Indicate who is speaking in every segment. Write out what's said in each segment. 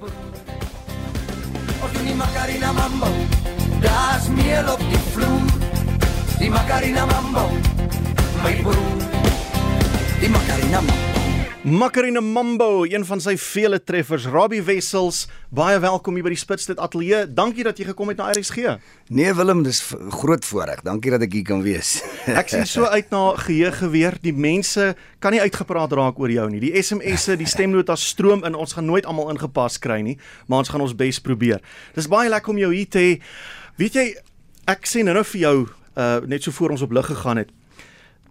Speaker 1: Ons doen die Macarena Mambo. Daar's meel op die vloer. Die Macarena Mambo. My broer. Die Macarena Mambo.
Speaker 2: Macarena Mambo, een van sy vele treffers, Robbie Wessels, baie welkom hier by die Spitsdit Ateljee. Dankie dat jy gekom het na RSG.
Speaker 3: Nee Willem, dis groot voorreg. Dankie dat ek hier kan wees.
Speaker 2: Ek sien so uit na geheuge weer. Die mense kan nie uitgepraat raak oor jou nie. Die SMS'e, die stemnotas stroom in. Ons gaan nooit almal ingepas kry nie, maar ons gaan ons bes probeer. Dis baie lekker om jou hier te hê. Weet jy, ek sê nou-nou vir jou, uh net so voor ons op lig gegaan het.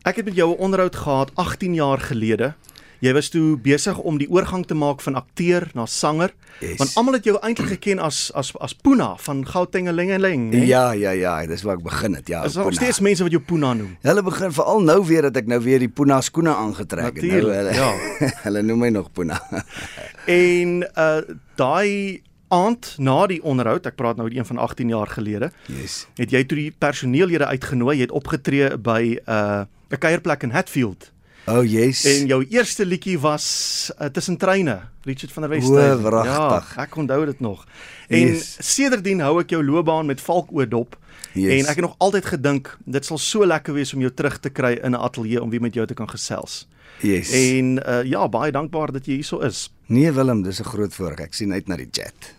Speaker 2: Ek het met jou 'n onderhoud gehad 18 jaar gelede. Jy was toe besig om die oorgang te maak van akteur na sanger.
Speaker 3: Yes.
Speaker 2: Want almal het jou eintlik geken as as as Puna van Gautengellengeng, né?
Speaker 3: Ja, ja, ja, dis waar ek begin het. Ja.
Speaker 2: Is daar steeds mense wat jou Puna noem?
Speaker 3: Hulle begin veral nou weer dat ek nou weer die Puna skoene aangetrek het. Nou, hulle,
Speaker 2: ja.
Speaker 3: hulle noem my nog Puna.
Speaker 2: En uh daai aand na die onderhoud, ek praat nou oor een van 18 jaar gelede,
Speaker 3: Yes.
Speaker 2: het jy toe die personeellede uitgenooi, jy het opgetree by uh 'n kuierplek in Hatfield.
Speaker 3: Oh, yes.
Speaker 2: En jou eerste liedjie was uh, tussen treine, Richard van der
Speaker 3: O,
Speaker 2: Westhuizen.
Speaker 3: wragtig.
Speaker 2: Ja, ek onthou dit nog. En
Speaker 3: Yes.
Speaker 2: sedertdien hou ek jou loopbaan met valkoor dop.
Speaker 3: Yes.
Speaker 2: En ek het nog altyd gedink dit sal so lekker wees om jou terug te kry in 'n ateljee om weer met jou te kan gesels.
Speaker 3: yes.
Speaker 2: En uh, ja, baie dankbaar dat jy hierso is.
Speaker 3: Nee Willem, dis 'n groot voorreg. Ek sien uit na die chat.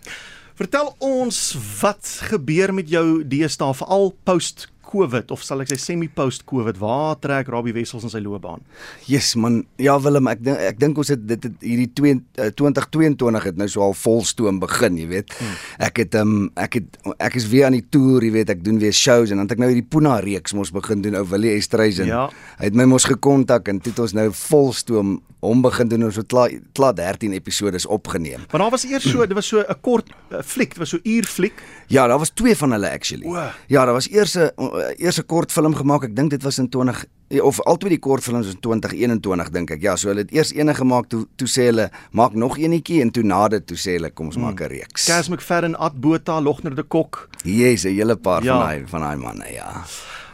Speaker 2: Vertel ons wat gebeur met jou deesdae veral post COVID of sal ek sê semi post COVID waar trek Robbie Wessels in sy loopbaan?
Speaker 3: Yes man. Ja Willem, ek dink ek dink ons het dit het hierdie 2 uh, 2022 het nou so al volstoom begin, jy weet. Hmm. Ek het um, ek het ek is weer aan die toer, jy weet, ek doen weer shows en dan het ek nou hierdie Puna reeks mos begin doen, ou Willie Estreisen.
Speaker 2: Ja.
Speaker 3: Hy het my mos gekontak en toe het ons nou volstoom hom begin doen. Ons het klaar klaar 13 episodes opgeneem.
Speaker 2: Want daar was eers so, dit was so 'n kort uh, fliek, dit was so uur fliek.
Speaker 3: Ja, daar was twee van hulle actually.
Speaker 2: O.
Speaker 3: Ja, daar was eers 'n eers 'n kort film gemaak. Ek dink dit was in 20 ja, of albei die kortfilms in 2021 dink ek. Ja, so hulle het eers een gemaak toe toe sê hulle maak nog eenetjie en toe na dit toe sê hulle kom ons maak 'n reeks.
Speaker 2: Cas McFadden, Ad Botha, Logner de Kok.
Speaker 3: Yes, 'n hele paar
Speaker 2: Ja.
Speaker 3: van daai van daai manne, ja.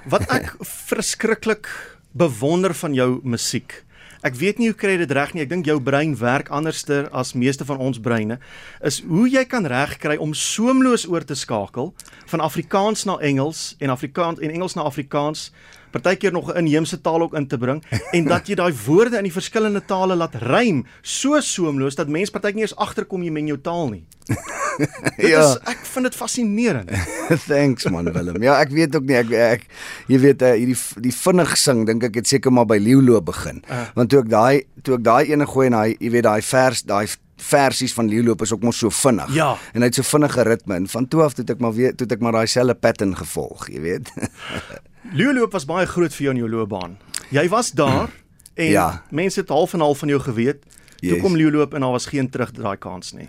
Speaker 2: Wat ek verskriklik bewonder van jou musiek. Ek weet nie hoe kry jy dit reg nie. Ek dink jou brein werk anderster as meeste van ons breine. Is hoe jy kan regkry om soemloos oor te skakel van Afrikaans na Engels en Afrikaans en Engels na Afrikaans. Partykeer nog 'n inheemse taal ook in te bring en dat jy daai woorde in die verskillende tale laat rym so soemloos dat mense partykeer nie eens agterkom jy men jou taal nie.
Speaker 3: Ja.
Speaker 2: is ek vind dit fascinerend.
Speaker 3: Thanks man Willem. Ja, ek weet ook nie ek ek jy weet uh, hierdie die vinnig sing dink ek het seker maar by Leeulo begin.
Speaker 2: Ah.
Speaker 3: Want toe ek daai toe ek daai ene gooi en daai jy weet daai vers daai versies van Leeulo is ook mos so vinnig.
Speaker 2: Ja.
Speaker 3: En hy het so vinnige ritme en van toe af toe ek maar weer toe ek maar daai selfe pattern gevolg, jy weet.
Speaker 2: Leeuloop was baie groot vir jou in jou loopbaan. Jy was daar en
Speaker 3: Ja.
Speaker 2: mense het half en half van jou geweet. Toe
Speaker 3: Yes.
Speaker 2: kom Leeuloop en daar was geen terugdraai kans nie.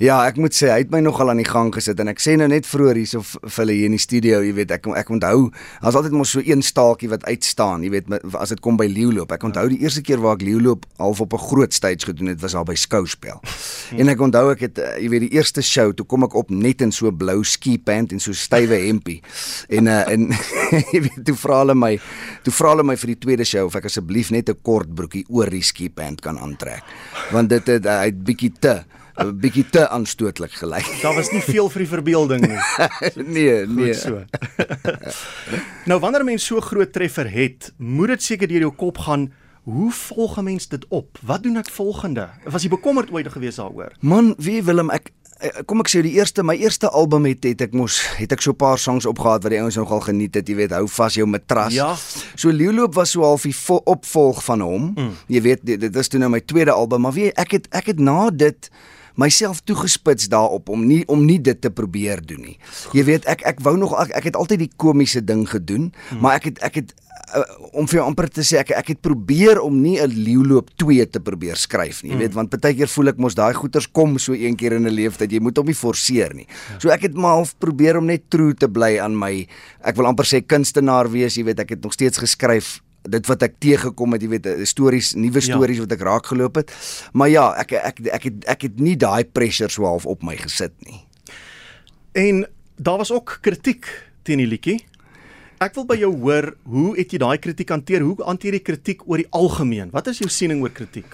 Speaker 3: Ja, ek moet sê hy het my nogal aan die gang gesit en ek sê nou net vroeër hierso vir hulle hier in die studio, jy weet, ek ek onthou, daar's altyd mos so een staaltjie wat uitstaan, jy weet, as dit kom by leeuloop. Ek onthou die eerste keer waar ek leeuloop half op 'n groot stage gedoen het, was daar by Skouspel. En ek onthou ek het eh, jy weet die eerste show, toe kom ek op net in so blou ski pant en so stywe hempie. En uh, en jy weet, toe vra hulle my, toe vra hulle my vir die tweede show of ek asseblief net 'n kort broekie oor die ski pant kan aantrek. Want dit het uh, hy het bietjie te 'n bietjie te aanstootlik gelyk.
Speaker 2: Daar was nie veel vir die verbeelding nie.
Speaker 3: nee, nee.
Speaker 2: Goed so. nou wanneer 'n mens so groot treffer het, moet dit seker deur jou kop gaan. Hoe volg 'n mens dit op? Wat doen ek volgende? Was jy bekommerd ooit gewees daaroor?
Speaker 3: Man, wie Willem, ek eh, kom ek sê die eerste my eerste album het het ek mos het ek so 'n paar songs opgehaat wat die ouens nogal geniet het, jy weet, hou vas jou matras.
Speaker 2: Ja.
Speaker 3: So Leeuloop was so half die vo- opvolg van hom. Mm. Jy weet, dit, dit is toe nou my tweede album, maar weet ek het ek het na dit myself toegespits daarop om nie om nie dit te probeer doen nie. Jy weet ek ek wou nog ek, ek het altyd die komiese ding gedoen, hmm. maar ek het ek het uh, om vir jou amper te sê ek ek het probeer om nie 'n leeuloop 2 te probeer skryf nie. Jy weet want baie keer voel ek mos daai goeters kom so een keer in 'n lewe dat jy moet hom nie forceer nie. So ek het maar half probeer om net true te bly aan my ek wil amper sê kunstenaar wees, jy weet ek het nog steeds geskryf dit wat ek teëgekom het, jy weet, eh, stories, nuwe
Speaker 2: Ja.
Speaker 3: stories wat ek raak geloop het. Maar ja, ek ek ek het ek het nie daai pressure so half op my gesit nie.
Speaker 2: En daar was ook kritiek teen die liedjie. Ek wil by jou hoor, hoe het jy daai kritiek hanteer? Hoe hanteer jy kritiek oor die algemeen? Wat is jou siening oor kritiek?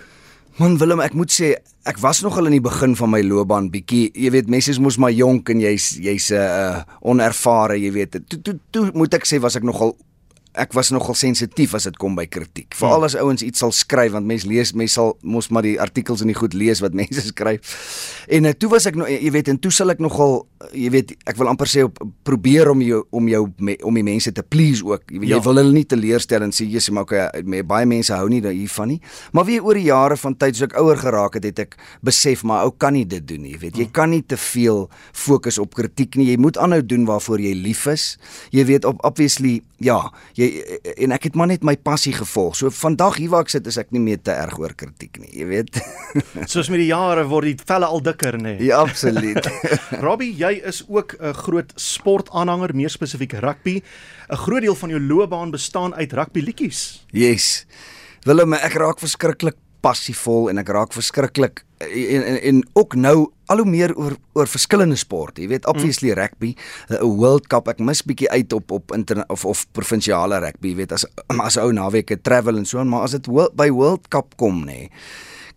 Speaker 3: Man Willem, ek moet sê ek was nogal in die begin van my loopbaan bietjie, jy weet, mense is mos maar jonk en jy's jy's 'n uh, onervare, jy weet. Toe toe toe moet ek sê was ek nogal ek was nogal sensitief as dit kom by kritiek. Veral as ouens iets sal skryf want mense lees, mense sal mos maar die artikels in die goed lees wat mense skryf. En uh, toe was ek nou jy weet en toe sal ek nogal jy weet ek wil amper sê op probeer om jou om jou me, om die mense te please ook. Jy, weet,
Speaker 2: Ja.
Speaker 3: jy wil hulle nie teleurstel en sê jy's maar okay, me- baie mense hou nie hiervan nie. Maar weer oor die jare van tyd so ek ouer geraak het, het ek besef maar ou kan nie dit doen nie, jy weet. Jy kan nie te veel fokus op kritiek nie. Jy moet aanhou doen waarvoor jy lief is. Jy weet op obviously ja, jy en ek het maar net my passie gevolg. So vandag hier waar ek sit is ek nie meer te erg oor kritiek nie, jy weet.
Speaker 2: Soos met die jare word die velle al dikker, nê. Nee.
Speaker 3: ja, absoluut.
Speaker 2: Robbie, jy is ook 'n groot sportaanhanger, meer spesifiek rugby. 'n Groot deel van jou loopbaan bestaan uit rugby liedjies.
Speaker 3: Yes. Willem, ek raak verskriklik passievol en ek raak verskriklik en, en en ook nou al hoe meer oor oor verskillende sporte. Jy weet obviously rugby, 'n World Cup, ek mis bietjie uit op op interna of of provinsiale rugby, jy weet as as ou naweke travel en so aan, maar as dit by World Cup kom nê. Nee,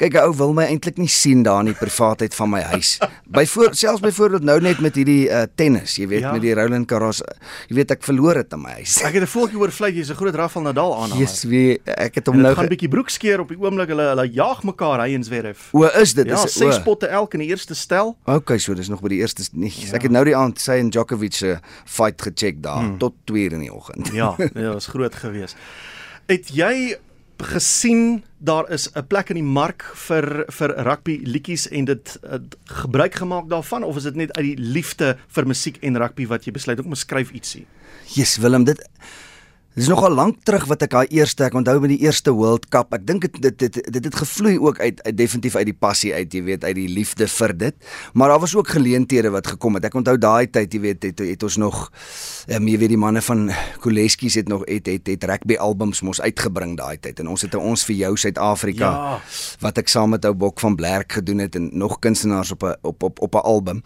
Speaker 3: Kyk, 'n ou wil my eintlik nie sien daar in die privaatheid van my huis. Byvoor selfs byvoorbeeld nou net met hierdie uh, tennis, jy weet,
Speaker 2: Ja.
Speaker 3: met die Roland Garros, jy weet ek verloor dit in my huis.
Speaker 2: Ek het 'n voeltjie oor vlei, jy's 'n groot Rafael Nadal aanhanger.
Speaker 3: Jesus, wie ek het hom
Speaker 2: En
Speaker 3: nou
Speaker 2: gaan
Speaker 3: ge-
Speaker 2: bietjie broek skeer op die oomblik hulle hulle jaag mekaar hy en Zverev.
Speaker 3: O, is dit?
Speaker 2: Ja,
Speaker 3: is
Speaker 2: ses potte elk in die eerste stel.
Speaker 3: Okay, so dis nog by die eerste nie.
Speaker 2: Ja.
Speaker 3: Ek het nou die aand sy en Djokovic se fight gecheck daar hmm. tot 2 uur in die oggend.
Speaker 2: Ja, dit was groot geweest. Het jy gesien daar is 'n plek in die mark vir vir rugby liedjies en dit uh, gebruik gemaak daarvan of is dit net uit die liefde vir musiek en rugby wat jy besluit om te skryf ietsie?
Speaker 3: Jesus Willem, dit Dis nogal lank terug wat ek daai eerste ek onthou met die eerste World Cup. Ek dink dit dit dit dit het gevloei ook uit, uit definitief uit die passie uit, jy weet, uit die liefde vir dit. Maar daar was ook geleenthede wat gekom het. Ek onthou daai tyd, jy weet, het, het ons nog ehm um, jy weet die manne van Koleskies het nog het het, het rugby albums mos uitgebring daai tyd en ons het ons vir jou Suid-Afrika
Speaker 2: Ja.
Speaker 3: wat ek saam met ou Bok van Blerk gedoen het en nog kunstenaars op 'n op op op 'n album.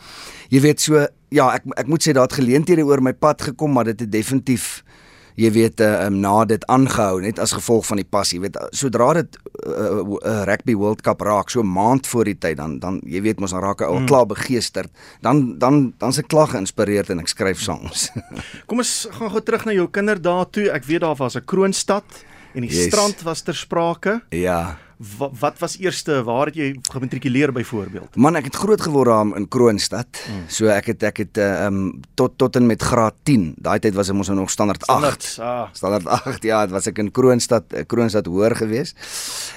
Speaker 3: Jy weet so ja, ek ek moet sê daar het geleenthede oor my pad gekom, maar dit het definitief jy weet uh, um, na dit aangehou net as gevolg van die passie. Weet sodra dit 'n uh, uh, rugby World Cup raak, so maand voor die tyd dan dan jy weet mos dan raak ek al klaar begeesterd. Dan dan dan se klag geïnspireerd en ek skryf songs.
Speaker 2: Kom ons gaan gou terug na jou kinderdae toe. Ek weet daar was 'n kroonstad en die. Yes. strand was ter sprake.
Speaker 3: ja.
Speaker 2: Wat, wat was eerste? Waar het jy gematrikuleer byvoorbeeld?
Speaker 3: Man, ek het groot geword daar in Kroonstad. Mm. So ek het ek het uh, um, tot tot en met graad 10. Daai tyd was ek mos nog standaard 8.
Speaker 2: Standaard, ah.
Speaker 3: Standaard 8. Ja, dit was ek in Kroonstad, eh, Kroonstad hoër gewees.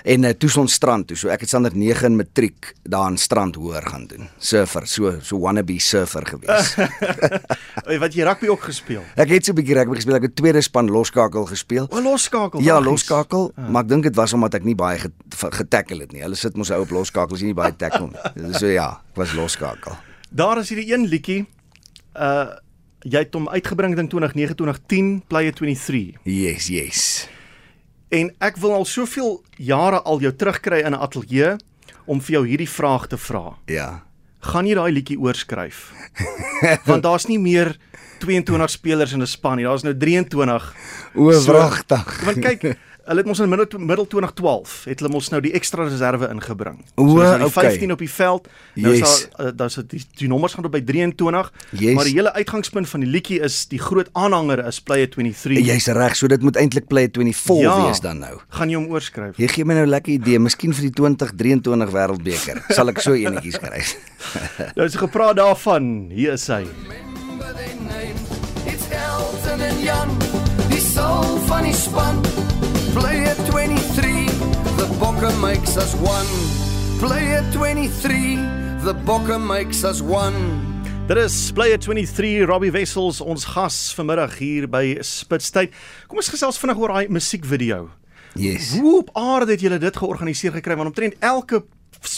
Speaker 3: En uh, toe ons strand toe. So ek het standaard 9 in matriek daar in strand hoër gaan doen. Surfer, so so wannabe surfer gewees.
Speaker 2: Wat jy rugby ook gespeel?
Speaker 3: ek het so 'n bietjie rugby gespeel. Ek het tweede span loskakel gespeel.
Speaker 2: O, loskakel.
Speaker 3: Ja, loskakel, ah. maar ek dink dit was omdat ek nie baie getackle het nie. Hulle sit mos ou op loskakel, jy nie baie tackle nie. So ja, ek was loskakel.
Speaker 2: Daar is hierdie een liedjie. Uh jy het hom uitgebring dink 2009 2010 Play 23.
Speaker 3: Yes, yes.
Speaker 2: En ek wil al soveel jare al jou terugkry in 'n ateljee om vir jou hierdie vraag te vra.
Speaker 3: Ja.
Speaker 2: Gaan jy daai liedjie oorskryf? Want daar's nie meer 22 spelers in 'n span nie. Daar's nou 23.
Speaker 3: O,
Speaker 2: So-
Speaker 3: wragtig.
Speaker 2: Want kyk, hulle het mos in middel middel 2012 het hulle mos nou die ekstra reserve ingebring.
Speaker 3: O,
Speaker 2: so is nou
Speaker 3: okay.
Speaker 2: 15 op die veld. Nou is
Speaker 3: Yes.
Speaker 2: daar uh, daar's die, die nommers gaan op by 23.
Speaker 3: Yes.
Speaker 2: Maar die hele uitgangspunt van die liedjie is die groot aanhanger is Play 23.
Speaker 3: Jy's reg, so dit moet eintlik play 24
Speaker 2: Ja.
Speaker 3: wees dan nou.
Speaker 2: Gaan jy hom oorskryf?
Speaker 3: Jy gee my nou 'n lekker idee, miskien vir die 2023 Wêreldbeker. Sal ek so enetjie skryf.
Speaker 2: Nou is gepraat daarvan. Hier is hy.
Speaker 1: Remember their names. It's Elton and Jan, die soul van die span. Play at 23, the Bokke makes us one. Play at 23, the Bokke makes us one.
Speaker 2: Dit is Player 23 Robbie Wessels ons gas vanmiddag hier by Spitstyd. Kom ons gesels vinnig oor daai musiekvideo.
Speaker 3: Yes.
Speaker 2: Hoe op aarde het julle dit georganiseer gekry want omtrent elke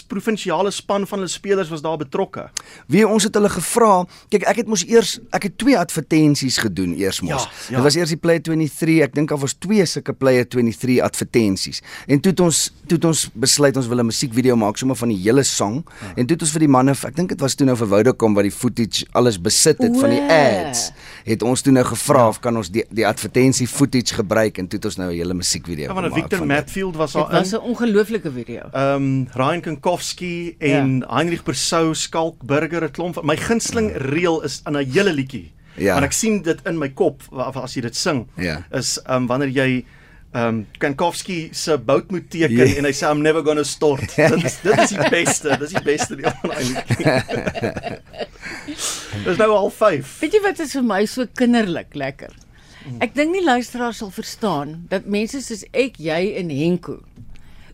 Speaker 2: provinsiale span van hulle spelers was daar betrokke.
Speaker 3: Wie ons het hulle gevra. Kyk, ek het mos eers ek het twee advertensies gedoen eers mos.
Speaker 2: Ja, ja.
Speaker 3: Dit was eers die Play 23. Ek dink daar was twee sulke Play 23 advertensies. En toe het ons toe het ons besluit ons wil 'n musiekvideo maak sommer van die hele song.
Speaker 2: Ja.
Speaker 3: En toe het ons vir die manne, ek dink dit was toe nou vir Vodacom wat die footage alles besit het van die ads. Het ons toe nou gevra of kan ons die die advertensie footage gebruik en toe het ons nou 'n hele musiekvideo
Speaker 2: Ja, want
Speaker 3: gemaak
Speaker 2: Victor
Speaker 3: van dit.
Speaker 2: Matfield was
Speaker 4: Dit
Speaker 2: daar
Speaker 4: was
Speaker 2: in.
Speaker 4: 'n ongelooflike video.
Speaker 2: Ehm um, Ryan Kankowski en ja. Heinrich Persou, Skalk Burger, 'n klomp. van- My gunsteling reël is aan 'n hele liedjie.
Speaker 3: Ja.
Speaker 2: Want ek sien dit in my kop as jy dit sing.
Speaker 3: Ja.
Speaker 2: Is ehm um, wanneer jy ehm um, Kankowski se bout moet teken
Speaker 3: Ja.
Speaker 2: en hy sê I'm never gonna stort. dit is dit is die beste. Dit is die beste deel van daai liedjie. Dis nou al 5.
Speaker 4: Weet jy wat is vir my so kinderlik lekker? Ek dink nie luisteraars sal verstaan dat mense soos ek, jy en Henko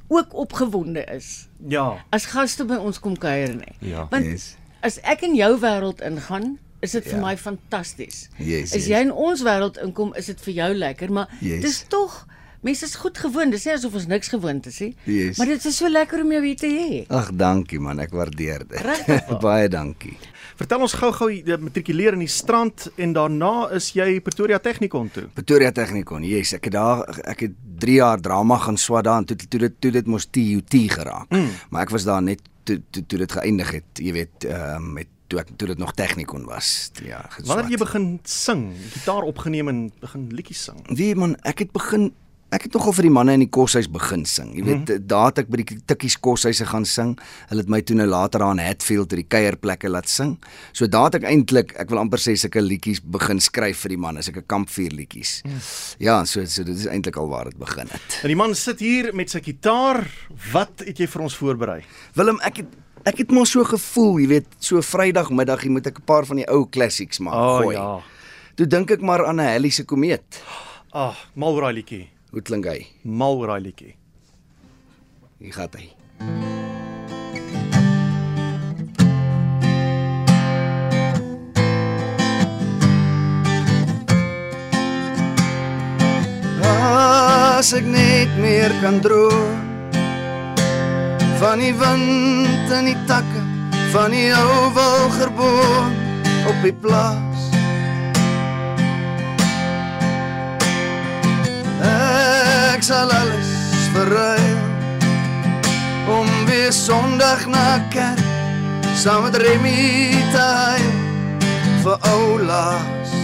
Speaker 4: ook opgewonde is
Speaker 2: Ja.
Speaker 4: as gaste by ons kom kuier nie.
Speaker 5: Ja.
Speaker 4: Want
Speaker 3: Yes.
Speaker 4: as ek in jou wêreld ingaan, is dit vir
Speaker 3: Ja.
Speaker 4: my fantasties.
Speaker 3: Yes,
Speaker 4: as
Speaker 3: yes.
Speaker 4: jy in ons wêreld inkom, is dit vir jou lekker, maar
Speaker 3: Yes.
Speaker 4: dis tog mense is goed gewoond. Dis nie asof ons niks gewoond is nie.
Speaker 3: Yes.
Speaker 4: Maar dit is so lekker om jou hier te hê.
Speaker 3: Ag, dankie man, ek waardeer dit.
Speaker 4: Regtig waar?
Speaker 3: Baie dankie.
Speaker 2: Vertel ons gou-gou jy matrikuleer in die strand en daarna is jy Pretoria Technikon toe.
Speaker 3: Pretoria Technikon. Yes, ek het daar ek het 3 jaar drama gaan swat daar en toe toe dit toe dit mos TUT geraak. Mm. Maar ek was daar net toe toe, toe dit geëindig het, jy weet, ehm uh, met toe ek toe dit nog Technikon was. Ja, geswat.
Speaker 2: Wanneer jy begin sing, gitaar opgeneem en begin liedjies sing.
Speaker 3: Wie man, ek het begin ek het nogal vir die manne in die koshuis begin sing. Jy weet, mm -hmm. daar het ek by die tikkies koshuise gaan sing. Hulle het my toe nou later aan Hatfield by die kuierplekke laat sing. So daar het ek eintlik, ek wil amper sê sulke liedjies begin skryf vir die manne, sulke kampvuur liedjies. Mm. Ja, so so dit is eintlik al waar dit begin het.
Speaker 2: En die man sit hier met sy gitaar. Wat het jy vir ons voorberei?
Speaker 3: Willem, ek het ek het maar so gevoel, jy weet, so Vrydagmiddag, jy moet ek 'n paar van die ou classics maak
Speaker 2: Oh,
Speaker 3: gooi.
Speaker 2: ja.
Speaker 3: Toe dink ek maar aan 'n Halley se komeet.
Speaker 2: Ah, mal oor daai liedjie.
Speaker 3: Hoe klink hy?
Speaker 2: Mal oor daai liedjie.
Speaker 3: Hier gaan hy. As ek net meer kan droom van die wind in die takke van die ou wilgerboom op die plaas Ek sal alles verruil om weer Sondag na kerk saam met Remy te huil vir ou Laas.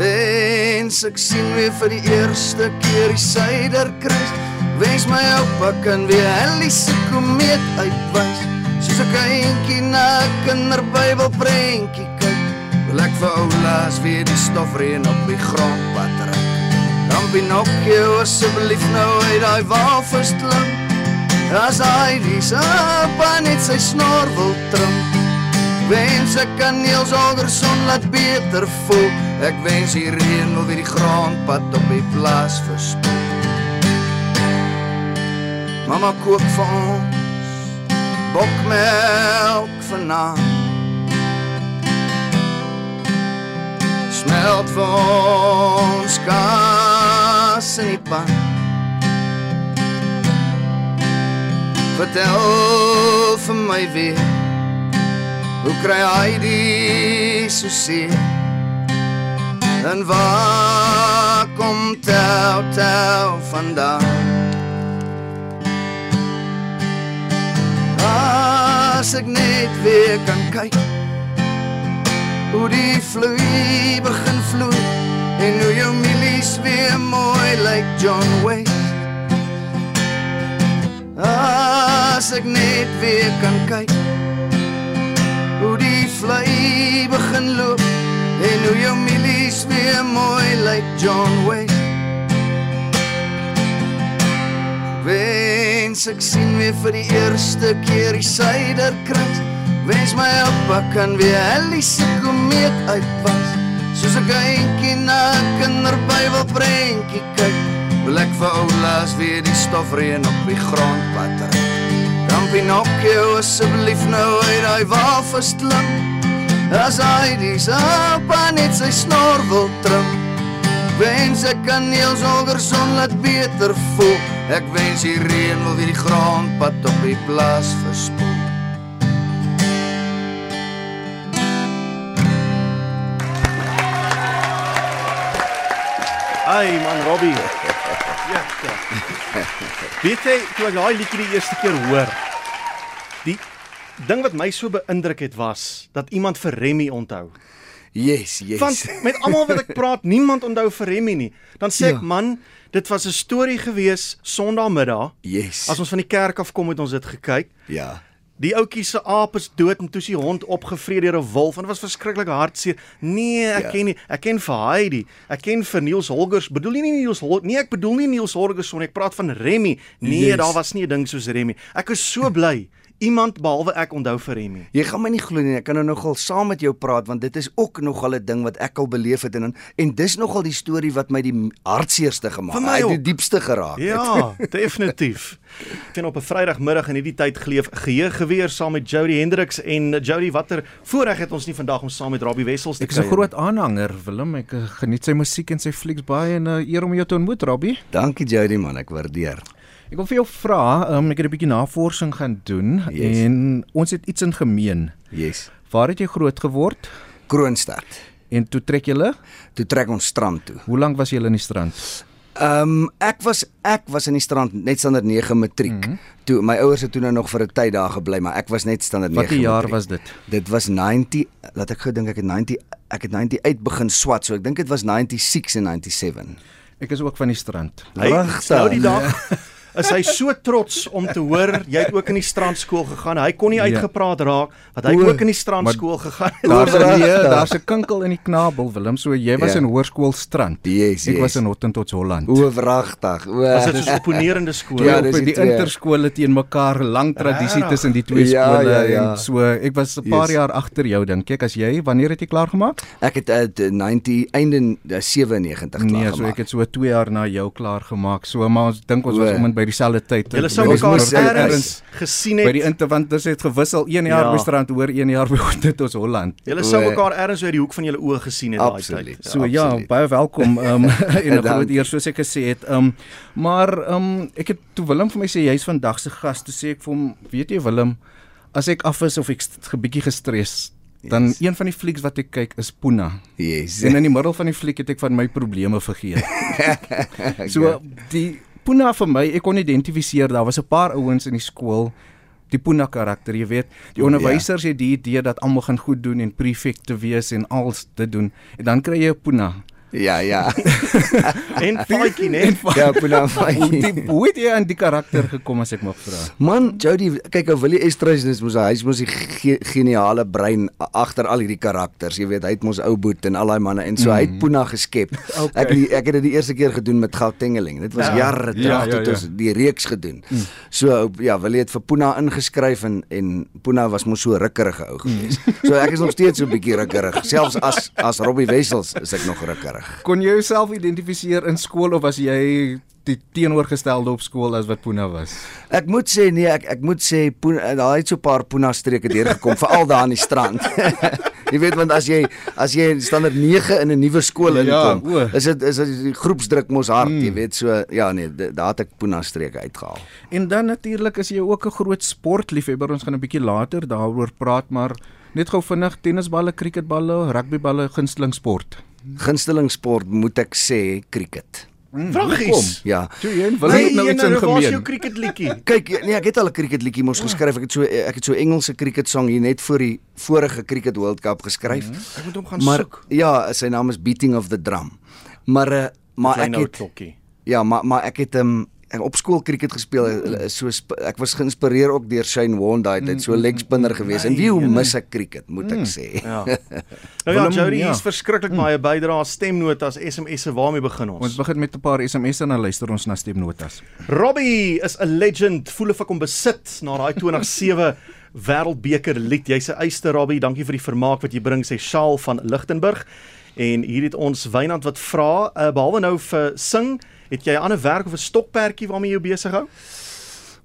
Speaker 3: Wens ek sien weer vir die eerste keer die Suiderkruis. Wens my oupa kan weer Halley se komeet uitwys. Soos 'n kindjie na kinderbybel prentjie kyk. Wil ek vir ou Laas weer die stofreën op die grond pad trek. Dan Pinocchio asseblief nou uit daai walvis klim. As hy die sapa net sy snor wil trim. Wens ek kan Niels Holgersson laat beter voel. Ek wens die reën wil weer die grondpad op die plaas verspoel. Mamma kook vir ons bokmelk vanaand. Smelt vir ons kaas in die pan. Vertel vir my weer Hoe kry hy die so seer? En waar kom tou tou vandaan? As ek net weer kan kyk Hoe die vloei begin vloei En hoe jou milies weer mooi lyk John Wayne. As ek net weer kan kyk. Hoe die vlei begin loop. En hoe jou milies weer mooi lyk John Wayne. Wens ek sien weer vir die eerste keer die suiderkruis. Wens my oupa kan weer Halley se komeet uitwas Soos 'n kindjie na kinderbybel prentjie kyk ek vir ou Laas weer die stofreën op die grondpad trek Dan Pinocchio asseblief nou uit daai walvis klim As hy die sapa net sy snor wil trim Wens ek kan Niels Holgersson laat beter voel. Ek wens die reën wil weer die grondpad op die plaas verspoel.
Speaker 2: Ai man Robbie. Ja. Weet jy, toe ek daai liedjie die eerste keer hoor, die ding wat my so beïndruk het was dat iemand vir Remy onthou.
Speaker 3: Yes, yes.
Speaker 2: Want met almal wat ek praat, niemand onthou vir Remy nie. Dan sê ek,
Speaker 3: Ja.
Speaker 2: man, dit was 'n storie gewees Sondagmiddag.
Speaker 3: yes.
Speaker 2: As ons van die kerk af kom het ons dit gekyk.
Speaker 3: ja.
Speaker 2: Die ouetjie se aap is dood en toe is die hond opgevreet deur 'n wolf en dit was verskriklik hartseer. Nee, ek
Speaker 3: Ja.
Speaker 2: ken nie. Ek ken vir Heidi. Ek ken vir Niels Holgers. Bedoel nie Niels Holgers. Nee, ek bedoel nie Niels Holgers nie. Ek praat van Remy. Nee,
Speaker 3: Yes.
Speaker 2: daar was nie 'n ding soos Remy. Ek is so bly. Iemand behalwe ek onthou vir Remy.
Speaker 3: Jy gaan my nie glo nie. Ek kan nou nogal saam met jou praat want dit is ook nogal 'n ding wat ek al beleef het en en dis nogal die storie wat my die hartseerste gemaak het.
Speaker 2: ook.
Speaker 3: die diepste geraak. het.
Speaker 2: Ja, definitief. Ek het op 'n Vrydagmiddag in hierdie tyd geleef, geheue geweer saam met Jody Hendriks en Jody watter voorreg het ons nie vandag om saam met Robbie Wessels te
Speaker 5: Ek is 'n
Speaker 2: kuier
Speaker 5: groot aanhanger, Willem. Ek uh, geniet sy musiek en sy flieks baie en 'n uh, eer om jou te ontmoet, Robbie.
Speaker 3: Dankie Jody man, ek waardeer.
Speaker 5: Ek wil vir jou vra, um, ek het 'n bietjie navorsing gaan doen
Speaker 3: Yes.
Speaker 5: en ons het iets in gemeen.
Speaker 3: Yes.
Speaker 5: Waar het jy groot geword?
Speaker 3: Kroonstad.
Speaker 5: En toe trek julle?
Speaker 3: Toe trek ons strand toe.
Speaker 5: Hoe lank was julle in die strand?
Speaker 3: Ehm um, ek was ek was in die strand net standaard 9 matriek. Mm. -hmm. Toe my ouers het toe nou nog vir 'n tyd daar gebly, maar ek was net standaard 9
Speaker 5: Watter jaar
Speaker 3: matriek.
Speaker 5: was dit?
Speaker 3: Dit was 90 laat ek gou dink ek het 90 ek het 90 uit begin swat, so ek dink dit was 96 en 97.
Speaker 5: Ek is ook van die strand.
Speaker 3: Regtig?
Speaker 2: nou die dag is hy so trots om te hoor jy het ook in die strandskool gegaan. Hy kon nie
Speaker 5: Ja.
Speaker 2: uitgepraat raak want hy het
Speaker 3: O,
Speaker 2: ook in die strandskool gegaan.
Speaker 5: Daar's 'n nee, daar's 'n kinkel in die knabel, Willem. So jy was
Speaker 3: Ja.
Speaker 5: in hoërskool strand.
Speaker 3: Yes,
Speaker 5: Ek
Speaker 3: yes.
Speaker 5: was in Hottentots Holland.
Speaker 3: O, wragtig. O.
Speaker 2: Was dit soos opponerende skole?
Speaker 3: Ja,
Speaker 5: Ja,
Speaker 3: dis die
Speaker 5: interskole teen mekaar, lang tradisie tussen die twee
Speaker 3: Ja,
Speaker 5: skole
Speaker 3: ja, ja.
Speaker 5: en so ek was 'n paar
Speaker 3: Yes.
Speaker 5: jaar agter jou dink ek as jy wanneer het jy klaar gemaak?
Speaker 3: Ek het uit 90 einde eh, 97 klaar
Speaker 5: Nee, so
Speaker 3: gemaak.
Speaker 5: ek het so 2 jaar na jou klaar gemaak. So maar ons dink ons was
Speaker 3: O.
Speaker 5: om en by dieselfde tyd.
Speaker 2: Julle sou
Speaker 3: Ons
Speaker 2: mekaar ergens gesien
Speaker 5: by die
Speaker 2: het.
Speaker 5: interwant ons het gewissel 1 jaar
Speaker 2: Ja.
Speaker 5: by strand oor 1 jaar by Hottentots Holland.
Speaker 2: Julle sou
Speaker 3: O,
Speaker 2: mekaar ergens uit die hoek van julle oë gesien het daai tyd.
Speaker 5: So ja,
Speaker 3: absoluut.
Speaker 5: baie welkom um, en 'n groot eer soos ek gesê het. Um maar um ek het toe Willem vir my sê jy's vandag se gas, toe sê ek vir hom, weet jy Willem, as ek af is of ek 'n bietjie gestres, dan
Speaker 3: Yes.
Speaker 5: een van die flieks wat ek kyk is Puna.
Speaker 3: Yes.
Speaker 5: En in die middel van die fliek het ek van my probleme vergeet. so die Puna vir my, ek kon identifiseer, daar was 'n paar ouens in die skool die Puna karakter, jy weet, die onderwysers het die idee dat almal gaan goed doen en prefekte wees en als dit doen. En dan kry jy 'n Puna.
Speaker 3: Ja, ja.
Speaker 2: En Faitjie net.
Speaker 3: Ja, Puna Fai.
Speaker 5: die hoe het jy aan die karakter gekom as ek mag vra?
Speaker 3: Man, Jody, kyk ou Willie Estreisen is mos hy is mos die ge geniale brein agter al hierdie karakters. Jy weet, hy het mos ou boet en al daai manne en so hy het Puna geskep.
Speaker 5: Okay.
Speaker 3: Ek die, ek het dit die eerste keer gedoen met Gautengeling. Dit was
Speaker 2: Ja.
Speaker 3: jare terug
Speaker 5: Ja,
Speaker 3: ja,
Speaker 5: ja,
Speaker 3: toe
Speaker 5: ja.
Speaker 3: ons die reeks gedoen. So ou- ja, Willie het vir Puna ingeskryf en en Puna was mos so rukkerige ou gewees. So ek is nog steeds so 'n bietjie rukkerig. Selfs as as Robbie Wessels is ek nog rukkerig.
Speaker 5: Kon jy jouself identifiseer in skool of was jy die teenoorgestelde op skool as wat Puna was?
Speaker 3: Ek moet sê nee, ek ek moet sê Puna daar het so 'n paar Puna streke deurgekom, veral daar aan die strand. jy weet want as jy as jy standaard 9 in 'n nuwe skool
Speaker 5: Ja,
Speaker 3: inkom,
Speaker 5: o.
Speaker 3: is dit is dit die groepsdruk mos hard, mm. jy weet so ja nee, daar het ek Puna streke uitgehaal.
Speaker 5: En dan natuurlik is jy ook 'n groot sportliefhebber. Ons gaan 'n bietjie later daaroor praat, maar net gou vinnig tennisballe, cricketballe, rugbyballe, gunsteling sport.
Speaker 3: Gunsteling sport moet ek sê cricket.
Speaker 2: Vragies.
Speaker 3: Ja.
Speaker 5: Toe jy Willem het nou iets in
Speaker 2: Waar is jou
Speaker 5: gemeen.
Speaker 2: cricketliedjie?
Speaker 3: Kyk, nee, ek het al 'n cricketliedjie mos geskryf. Ek het so ek het so Engelse cricket song hier net voor die vorige cricket World Cup geskryf. Mm
Speaker 2: Ek moet hom gaan
Speaker 3: Maar
Speaker 2: soek.
Speaker 3: ja, sy naam is Beating of the Drum. Maar uh, maar ek
Speaker 2: ou
Speaker 3: het
Speaker 2: klokkie.
Speaker 3: Ja, maar maar ek het um, ek op skool cricket gespeel. Hulle is So ek was geïnspireer ook deur Shane Warne daai tyd, so 'n leg spinner gewees. En wie hoe mis ek cricket, moet ek sê.
Speaker 2: Ja. Nou ja, Jody,
Speaker 5: ja.
Speaker 2: hier's verskriklik baie bydrae, stemnotas, SMS'e, waarmee begin ons?
Speaker 5: Ons begin met 'n paar SMS'e en dan luister ons na stemnotas.
Speaker 2: Robbie is 'n legend. Voel of ek hom besit na daai 2007 Wêreldbeker lied. Jy's 'n eyster Robbie. Dankie vir die vermaak wat jy bring, sê Shaal van Lichtenburg. En hier het ons Wynand wat vra, uh, behalwe nou vir sing, het jy 'n ander werk of 'n stokperdjie waarmee jy besig hou?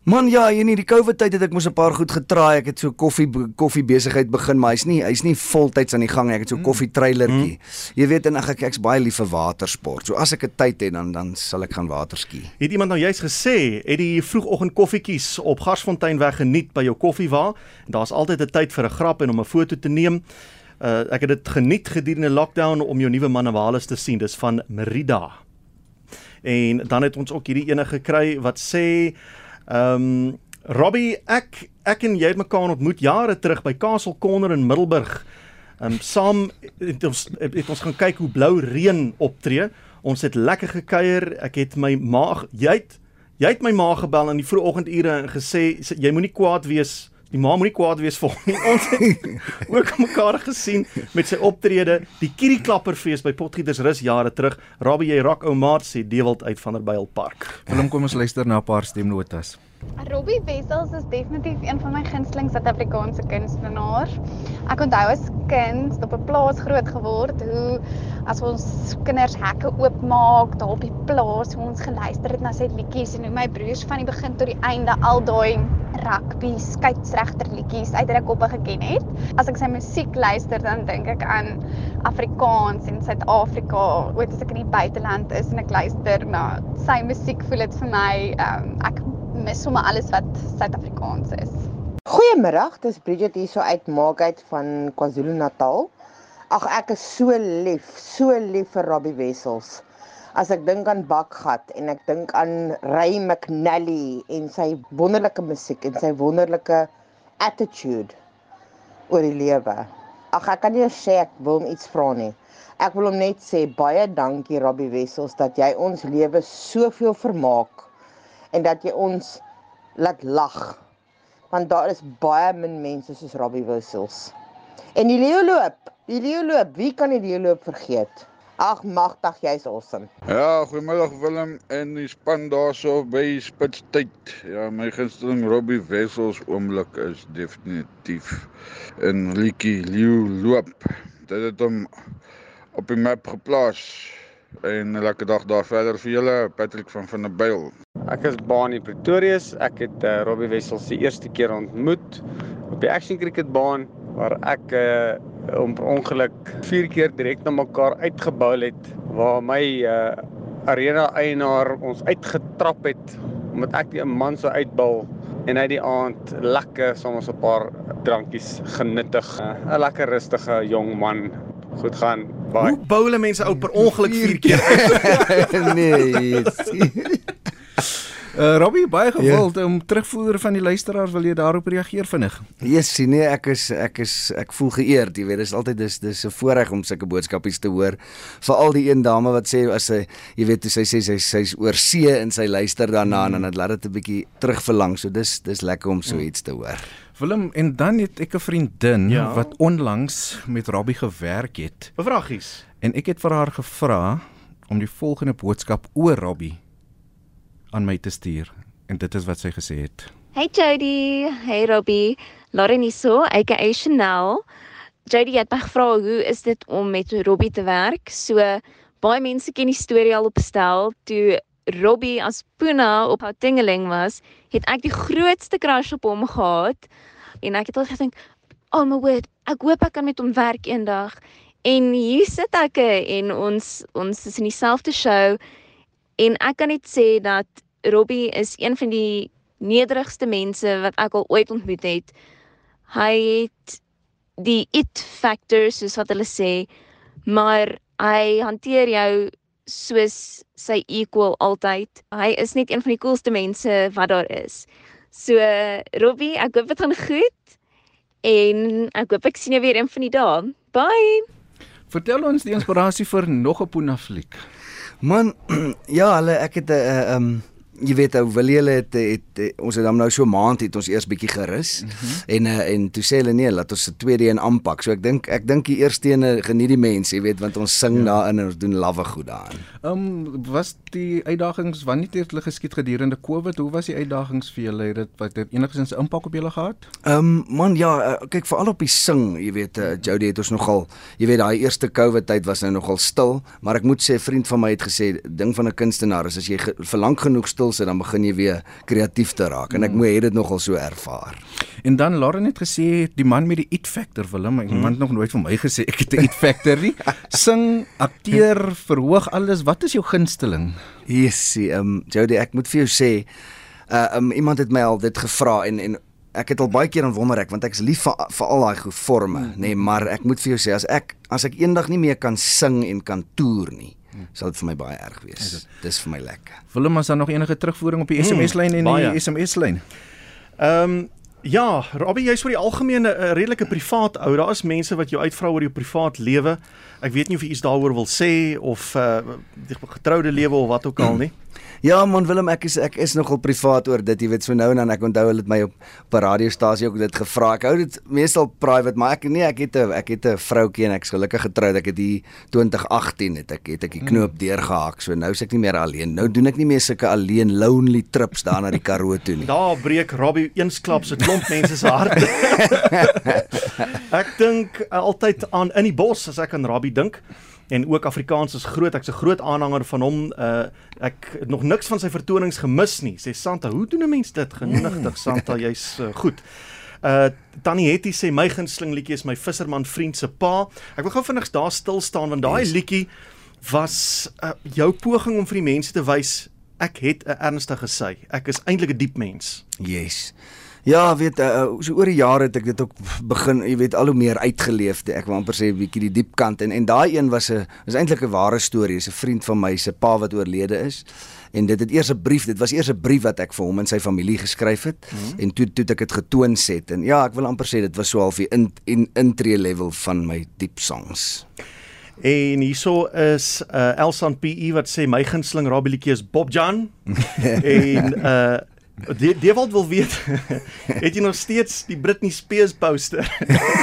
Speaker 3: Man ja, hier in die COVID tyd het ek mos 'n paar goed getraai. Ek het so koffie koffie besigheid begin, maar hy's nie hy's nie voltyds aan die gang nie. Ek het so 'n koffie trailertjie. Jy weet en ag ek ek's baie lief vir watersport. So as ek 'n tyd het dan dan sal ek gaan waterski.
Speaker 2: Het iemand nou juist gesê, het die vroegoggend koffietjies op Garsfontein geniet by jou koffiewa? Daar's altyd 'n tyd vir 'n grap en om 'n foto te neem. Uh ek het dit geniet gedurende lockdown om jou nuwe manewales te sien. Dis van Merida. En dan het ons ook hierdie ene gekry wat sê ehm um, Robbie, ek ek en jy het mekaar ontmoet jare terug by Castle Corner in Middelburg. Ehm um, saam het ons het ons gaan kyk hoe blou reën optree. Ons het lekker gekuier. Ek het my maag, jy het jy het my ma gebel in die vroeë oggendure en gesê jy moenie kwaad wees Die ma moenie kwaad wees vir nie. Ons het ook mekaar gesien met sy optrede, die Kierie Klapperfees by Potgietersrus jare terug. Rabbi jy rock ou maat sê Dewald uit van der Byl Park.
Speaker 5: Willem, kom ons luister na 'n paar stemnotas.
Speaker 6: Robbie Wessels is definitief een van my gunsteling Suid-Afrikaanse kunstenaars. Ek onthou as kind op 'n plaas groot geword hoe as ons kinders hekke oopmaak daar op die plaas hoe ons geluister het na sy liedjies en hoe my broers van die begin tot die einde al daai rugby skeieregter liedjies uit hulle koppe geken het. As ek sy musiek luister dan dink ek aan Afrikaans en Suid-Afrika. Ooit as ek in die buiteland is en ek luister na sy musiek voel dit vir my um, ek mis sommer alles wat Suid-Afrikaans is.
Speaker 7: Goeiemiddag, dis Bridget hier so uit Maakheid van KwaZulu-Natal. Ag ek is so lief, so lief vir Robbie Wessels. As ek dink aan Bakgat en ek dink aan Ray McNally en sy wonderlike musiek en sy wonderlike attitude oor die lewe. Ag ek kan nie sê ek wil hom iets vra nie. Ek wil hom net sê baie dankie Robbie Wessels dat jy ons lewe soveel vermaak en dat jy ons laat lag. Want daar is baie min mense soos Robbie Wissels. En die leeu loop, die leeu loop, wie kan die leeu loop vergeet? Ag magtig, jy's awesome.
Speaker 8: Ja, goeiemiddag Willem en die span daarso by Spitstyd. Ja, my gunsteling Robbie Wessels oomblik is definitief in Lietjie leeu loop. Dit het hom op die map geplaas. En 'n lekker dag daar verder vir julle, Patrick van van der Byl.
Speaker 9: Ek is Bani Pretorius. Ek het uh, Robbie Wessels die eerste keer ontmoet op die Action Cricket baan waar ek uh, om per ongeluk vier keer direk na mekaar uitgebou het waar my uh, arena eienaar ons uitgetrap het omdat ek die 'n man so uitbal en hy die aand lekker soms 'n paar drankies genuttig. 'n Lekker rustige jong man. Goed gaan. Bye.
Speaker 2: Hoe bou hulle mense ou per ongeluk vier keer?
Speaker 3: nee.
Speaker 5: Uh Robbie, baie gewild ja. om terugvoer van die luisteraars wil jy daarop reageer vinnig.
Speaker 3: Yes, nee, ek is ek is ek voel geëerd, jy weet, dit is altyd dis dis 'n voorreg om sulke boodskapies te hoor. Veral die een dame wat sê as sy jy weet, sy sê sy sy's oor see en sy luister daarna mm. en dan laat dit 'n bietjie terugverlang. So dis dis lekker om so iets te hoor.
Speaker 5: Willem, en dan het ek 'n vriendin ja. wat onlangs met Robbie gewerk het.
Speaker 2: Bevragies.
Speaker 5: En ek het vir haar gevra om die volgende boodskap oor Robbie aan my te stuur en dit is wat sy gesê het.
Speaker 10: Hey Jody, hey Robbie, Lauren hierso, aka Chanel. Jody het my gevra hoe is dit om met Robbie te werk? So baie mense ken die storie al opstel toe Robbie as Puna op haar tingeling was, het ek die grootste crush op hom gehad en ek het al gedink, "Oh my word, ek hoop ek kan met hom werk eendag." En hier sit ek en ons ons is in dieselfde show En ek kan net sê dat Robbie is een van die nederigste mense wat ek al ooit ontmoet het. Hy het die it factor soos wat hulle sê, maar hy hanteer jou soos sy equal altyd. Hy is net een van die coolste mense wat daar is. So Robbie, ek hoop dit gaan goed en ek hoop ek sien jou weer een van die dae. Bye.
Speaker 5: Vertel ons die inspirasie vir nog 'n Puna fliek.
Speaker 3: Man, ja, hulle ek het 'n uh, um jy weet ou wil julle het, het, het ons het dan nou so maand het ons eers bietjie gerus mm -hmm. en uh, en toe sê hulle nee laat ons se tweede een aanpak so ek dink ek dink die eerste een geniet die mense jy weet want ons sing ja. daarin en ons doen lawwe goed daarin.
Speaker 5: Ehm um, was die uitdagings wanneer het hulle geskied gedurende Covid hoe was die uitdagings vir julle het dit wat het enigsins impak op julle gehad?
Speaker 3: Ehm um, man ja uh, kyk veral op die sing jy weet uh, Jody het ons nogal jy weet daai eerste Covid tyd was nou nogal stil maar ek moet sê 'n vriend van my het gesê ding van 'n kunstenaar is as jy vir lank genoeg stil stil sit dan begin jy weer kreatief te raak en ek
Speaker 5: Hmm.
Speaker 3: moet het dit nogal so ervaar.
Speaker 5: En dan Lauren het gesê die man met die it factor Willem,
Speaker 3: Hmm.
Speaker 5: iemand nog nooit vir my gesê ek het 'n it factor nie. Sing, akteer, verhoog alles. Wat is jou gunsteling?
Speaker 3: Yesie, ehm um, Jody, ek moet vir jou sê, uh um, iemand het my al dit gevra en en ek het al baie keer aan wonder ek want ek is lief vir vir al daai goed forme, nê, nee, maar ek moet vir jou sê as ek as ek eendag nie meer kan sing en kan toer nie, sal dit vir my baie erg wees. Dis vir my lekker.
Speaker 5: Willem, is daar nog enige terugvoering op die SMS-lyn en
Speaker 2: baie.
Speaker 5: die SMS-lyn?
Speaker 2: Ehm um, ja, Robbie, jy's vir die algemene 'n redelike privaat ou. Daar is mense wat jou uitvra oor jou privaat lewe. Ek weet nie of jy iets daaroor wil sê of uh die getroude lewe of wat ook al nie.
Speaker 3: Ja man Willem, ek is ek is nogal privaat oor dit, jy weet, so nou en dan ek onthou hulle het my op op 'n radiostasie ook dit gevra. Ek hou dit meestal private, maar ek nee, ek het 'n ek het 'n vroutjie en ek's gelukkig getroud. Ek het hier 2018 het ek het ek die knoop deurgehak. So nou is ek nie meer alleen. Nou doen ek nie meer sulke alleen lonely trips daar na die Karoo toe nie.
Speaker 2: Daar breek Robbie eensklaps 'n klomp mense se harte. ek dink uh, altyd aan in die bos as ek aan Robbie dink. En ook Afrikaans is groot. Ek's 'n groot aanhanger van hom. Uh ek het nog niks van sy vertonings gemis nie. Sê Santa, hoe doen 'n mens dit? Genigtig Santa, jy's uh, goed. Uh Tannie Hetty sê my gunsteling liedjie is my visserman vriend se pa. Ek wil gou vinnig daar stil staan want daai
Speaker 3: Yes.
Speaker 2: liedjie was uh, jou poging om vir die mense te wys ek het 'n ernstige sy. Ek is eintlik 'n diep mens.
Speaker 3: Yes. Ja, weet uh, so oor die jare het ek dit ook begin, jy weet, al hoe meer uitgeleef. Ek wil amper sê 'n bietjie die diep kant en en daai een was 'n is eintlik 'n ware storie. 'n vriend van my se pa wat oorlede is. En dit het eers 'n brief, dit was eers 'n brief wat ek vir hom en sy familie geskryf het mm -hmm. en toe toe ek dit getoon set en ja, ek wil amper sê dit was so half die in, in intree level van my diep songs.
Speaker 2: En hierso is uh Elsan PE wat sê my gunsteling Robbie liedjie is Bob Jan. en uh Die Dewald wil weet, het jy nog steeds die Britney Spears poster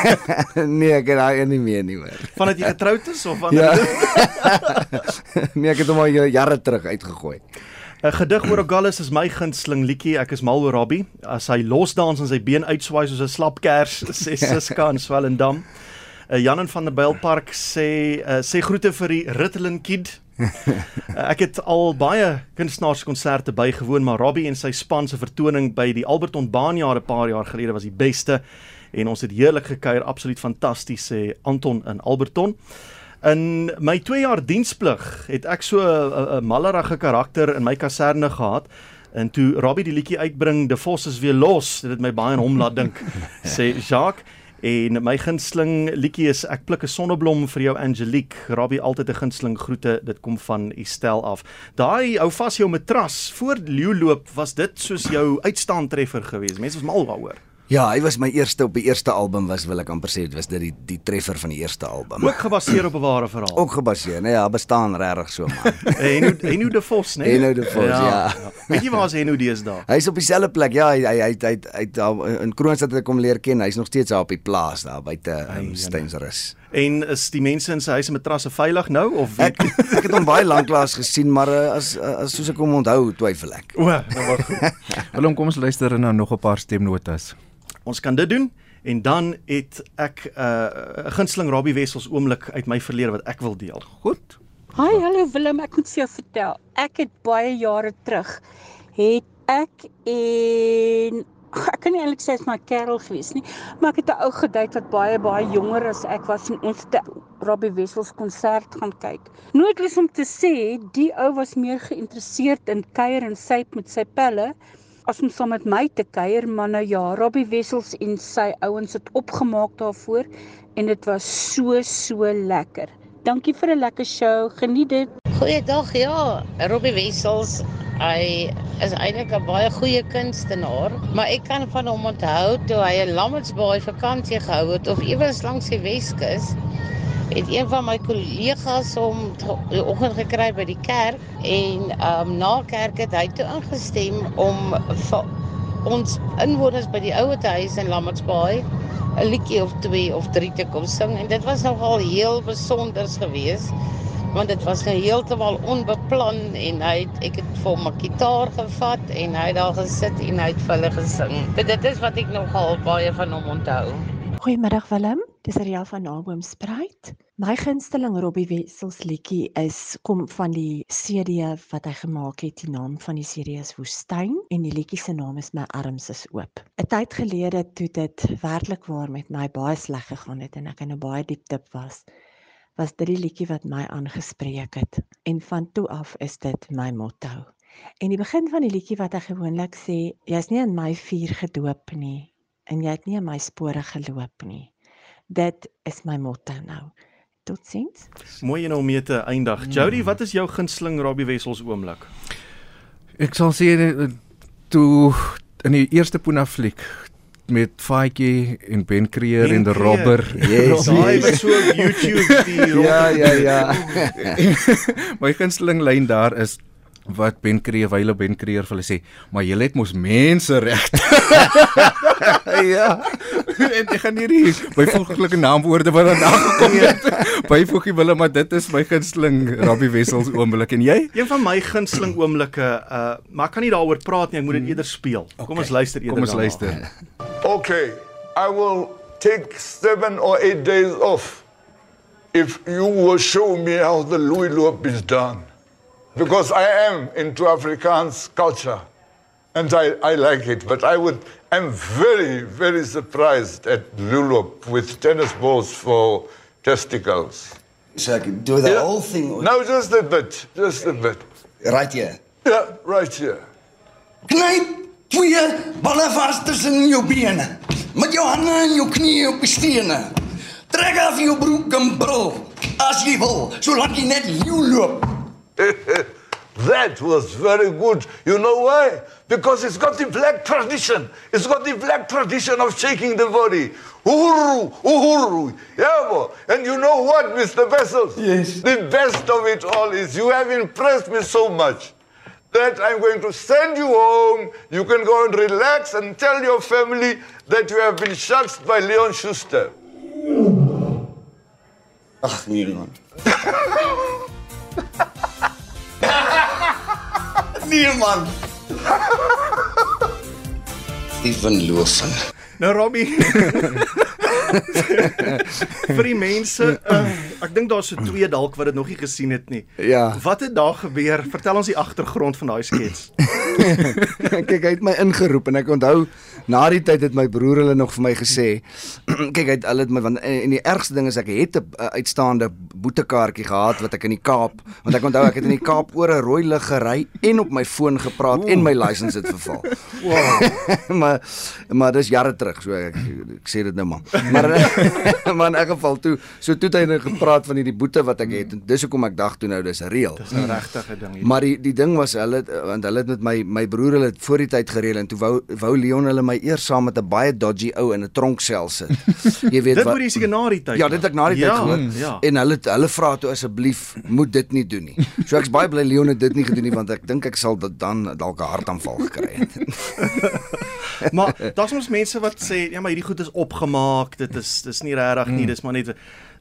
Speaker 3: nee, ek het daai nie meer nie hoor.
Speaker 2: vandat jy getroud is of van
Speaker 3: Ja. nee, ek het hom al jare terug uitgegooi.
Speaker 2: 'n gedig oor Ogallis is my gunsteling liedjie. Ek is mal oor Robbie. As hy losdans en sy been uitswaai soos 'n slapkers, sê Siska in Swellendam. Uh, Jan van der Bylpark sê uh, sê groete vir die Ritalin Kid. Ek het al baie kunstenaarskonserte bygewoon, maar Robbie en sy span se vertoning by die Alberton Baanjaar 'n paar jaar gelede was die beste en ons het heerlik gekuier, absoluut fantasties sê Anton in Alberton. In my 2 jaar diensplig het ek so 'n 'n mallerige karakter in my kaserne gehad. En toe Robbie die liedjie uitbring, De Vos is weer los, dit het my baie aan hom laat dink, sê Jacques. En my gunsteling liedjie is Ek pluk 'n sonneblom vir jou Angelique. Robbie altyd 'n gunsteling groete. Dit kom van Estel af. Daai ou vas jou matras voor leeu loop, was dit soos jou uitstaantreffer geweest. Mense was mal daaroor.
Speaker 3: Ja, hy was my eerste op die eerste album was wil ek amper sê dit was dit die die treffer van die eerste album.
Speaker 2: Ook gebaseer op 'n ware verhaal.
Speaker 3: Ook gebaseer, nee, ja, bestaan regtig so man.
Speaker 2: Heno Heno de Vos, né?
Speaker 3: Heno de Vos, ja.
Speaker 2: Weet jy waar is Heno deesdae?
Speaker 3: Hy's op dieselfde plek. Ja, hy hy hy hy, hy daar in Kroonstad het ek hom leer ken. Hy's nog steeds daar op die plaas daar buite um, Steynsrus.
Speaker 2: En is die mense in sy huis en matrasse veilig nou of
Speaker 3: Ek ek het hom baie lanklaas gesien, maar uh, as, as soos ek hom onthou, twyfel ek.
Speaker 2: O, nou maar goed.
Speaker 5: Willem, kom ons luister na nog 'n paar stemnotas.
Speaker 2: Ons kan dit doen en dan het ek 'n uh, gunsteling Robbie Wessels oomblik uit my verlede wat ek wil deel.
Speaker 5: Goed.
Speaker 11: Hi, hallo Willem, ek moet jou vertel. Ek het baie jare terug het ek en ek kan nie eintlik sê my kerel gewees nie, maar ek het 'n ou gedate wat baie baie jonger as ek was en ons het Robbie Wessels konsert gaan kyk. Noodloos om te sê, die ou was meer geïnteresseerd in kuier en syp met sy pelle as om saam met my te kuier, maar nou ja, Robbie Wessels en sy ouens het opgemaak daarvoor en dit was so so lekker. Dankie vir 'n lekker show. Geniet dit.
Speaker 12: Goeiedag, ja. Robbie Wessels, hy is eintlik 'n baie goeie kunstenaar, maar ek kan van hom onthou toe hy 'n Lammertsbaai vakansie gehou het of iewers langs die Weskus. Het een van my kollegas hom die oggend gekry by die kerk en ehm um, na kerk het hy toe ingestem om ons inwoners by die ouete huis in Lammertsbaai 'n liedjie of twee of drie te kom sing en dit was nogal heel besonders geweest want dit was nou heeltemal onbeplan en hy het, ek het vir hom 'n gitaar gevat en hy het daar gesit en hy het vir hulle gesing. Dit dit is wat ek nogal baie van hom onthou.
Speaker 13: Goeiemiddag Willem. Dis Ariel van Naboomspruit. My gunsteling Robbie Wessels liedjie is kom van die CD wat hy gemaak het. Die naam van die CD is Woestyn en die liedjie se naam is My arms is oop. 'n Tyd gelede toe dit werklik waar met my baie sleg gegaan het en ek in 'n baie diep dip was, was dit die liedjie wat my aangespreek het en van toe af is dit my motto. En die begin van die liedjie wat hy gewoonlik sê, jy's nie in my vuur gedoop nie en jy het nie in my spore geloop nie. Dit is my motto nou. Totsiens.
Speaker 2: Mooi en om mee te eindig. Jody, wat is jou gunsteling Robbie Wessels oomblik?
Speaker 5: Ek sal sê eh, toe in die eerste Puna fliek met Faitjie en Ben Creer en die Robber.
Speaker 3: Yes,
Speaker 2: Daai was so op YouTube die
Speaker 3: Ja, ja, ja.
Speaker 5: My gunsteling lyn daar is wat Ben Creer wyle Ben Creer vir hulle sê, maar julle het mos mense reg.
Speaker 3: ja.
Speaker 5: en ek gaan hierdie byvoeglike naamwoorde wat dan aangekom het. Byvoegie wille, maar dit is my gunsteling Robbie Wessels oomblik en jy?
Speaker 2: Een van my gunsteling oomblikke, uh maar ek kan nie daaroor praat nie, ek moet dit eerder speel. Kom ons luister eerder.
Speaker 5: Kom ons
Speaker 2: daarna.
Speaker 5: luister.
Speaker 14: Okay, I will take seven or eight days off if you will show me how the Louis Loop is done. Because I am into Afrikaans culture and I, I like it, but I would I'm very, very surprised at Lulop with tennis balls for testicles.
Speaker 3: So I can do the
Speaker 14: Yeah.
Speaker 3: whole thing. or-
Speaker 14: No, just a bit, just a bit.
Speaker 3: Right here.
Speaker 14: Yeah, right here.
Speaker 15: Knyp twee balle vas tussen jou bene. Met jou hande en jou knieë op die stene. Trek af jou broek en brul as jy wil, solank jy net jou loop.
Speaker 14: that was very good. You know why? Because it's got the black tradition. It's got the black tradition of shaking the body. Uhuru, uhuru. Yeah, boy. And you know what, Mr. Vessels?
Speaker 15: Yes.
Speaker 14: The best of it all is you have impressed me so much that I'm going to send you home. You can go and relax and tell your family that you have been shucked by Leon Schuster.
Speaker 15: Ag nee man. Nee man. Steven Loofen.
Speaker 2: Nou Robbie. vir die mense, uh, ek dink daar's so twee dalk wat dit nog nie gesien het nie.
Speaker 3: Ja.
Speaker 2: Wat het daar gebeur? Vertel ons die agtergrond van daai skets.
Speaker 3: kyk, hy het my ingeroep en ek onthou na die tyd het my broer hulle nog vir my gesê, kyk hy het hulle het my want en die ergste ding is ek het 'n uh, uitstaande boetekaartjie gehad wat ek in die Kaap, want ek onthou ek het in die Kaap oor 'n rooi lig gery en op my foon gepraat Oeh. en my lisensie het verval. Wow. maar maar dis jare terug, so ek, ek sê dit nou maar. Maar maar in elk geval toe, so toe het hy nou gepraat van hierdie boete wat ek het en dis hoekom ek dag toe nou dis reël.
Speaker 2: Dis nou regtig 'n ding hier.
Speaker 3: Maar die die ding was hulle want hulle het met my my broer hulle het voor die tyd gereël en toe wou wou Leon hulle my eers saam met 'n baie dodgy ou in 'n tronksel sit. Jy weet
Speaker 2: Dit
Speaker 3: wat
Speaker 2: moet jy seker na die tyd.
Speaker 3: Ja, dit het ek na die
Speaker 2: ja,
Speaker 3: tyd gehoor.
Speaker 2: Ja.
Speaker 3: En hulle hulle vra toe asseblief moet dit nie doen nie. So ek's baie bly Leon het dit nie gedoen nie want ek dink ek sal dit dan dalk 'n hartaanval gekry het.
Speaker 2: Maar daar's ons mense wat sê ja, maar hierdie goed is opgemaak, dit is dis nie regtig nie,
Speaker 3: Mm.
Speaker 2: dis maar net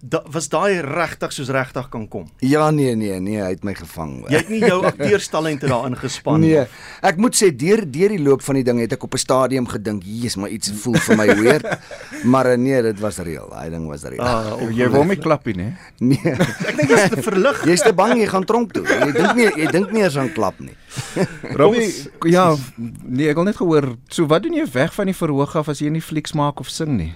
Speaker 2: da, was daai regtig soos regtig kan kom.
Speaker 3: Ja nee nee nee, hy het my gevang.
Speaker 2: Jy het nie jou akteurstalente daarin gespan nie.
Speaker 3: Nee, ek moet sê deur deur die loop van die ding het ek op 'n stadium gedink, "Jesus, maar iets voel vir my weird." maar eh, nee, dit was reël. Daai ding was reël.
Speaker 2: Ah,
Speaker 5: Jy wou my klappie, né?
Speaker 3: Nee.
Speaker 2: Ek dink jy's te verlig.
Speaker 3: Jy's te bang jy gaan tronk toe. Jy dink nie jy dink nie eens aan klap nie.
Speaker 5: Robbie, ja, nee, ek wil net gehoor, so wat doen jy weg van die verhoog af as jy nie flieks maak of sing nie?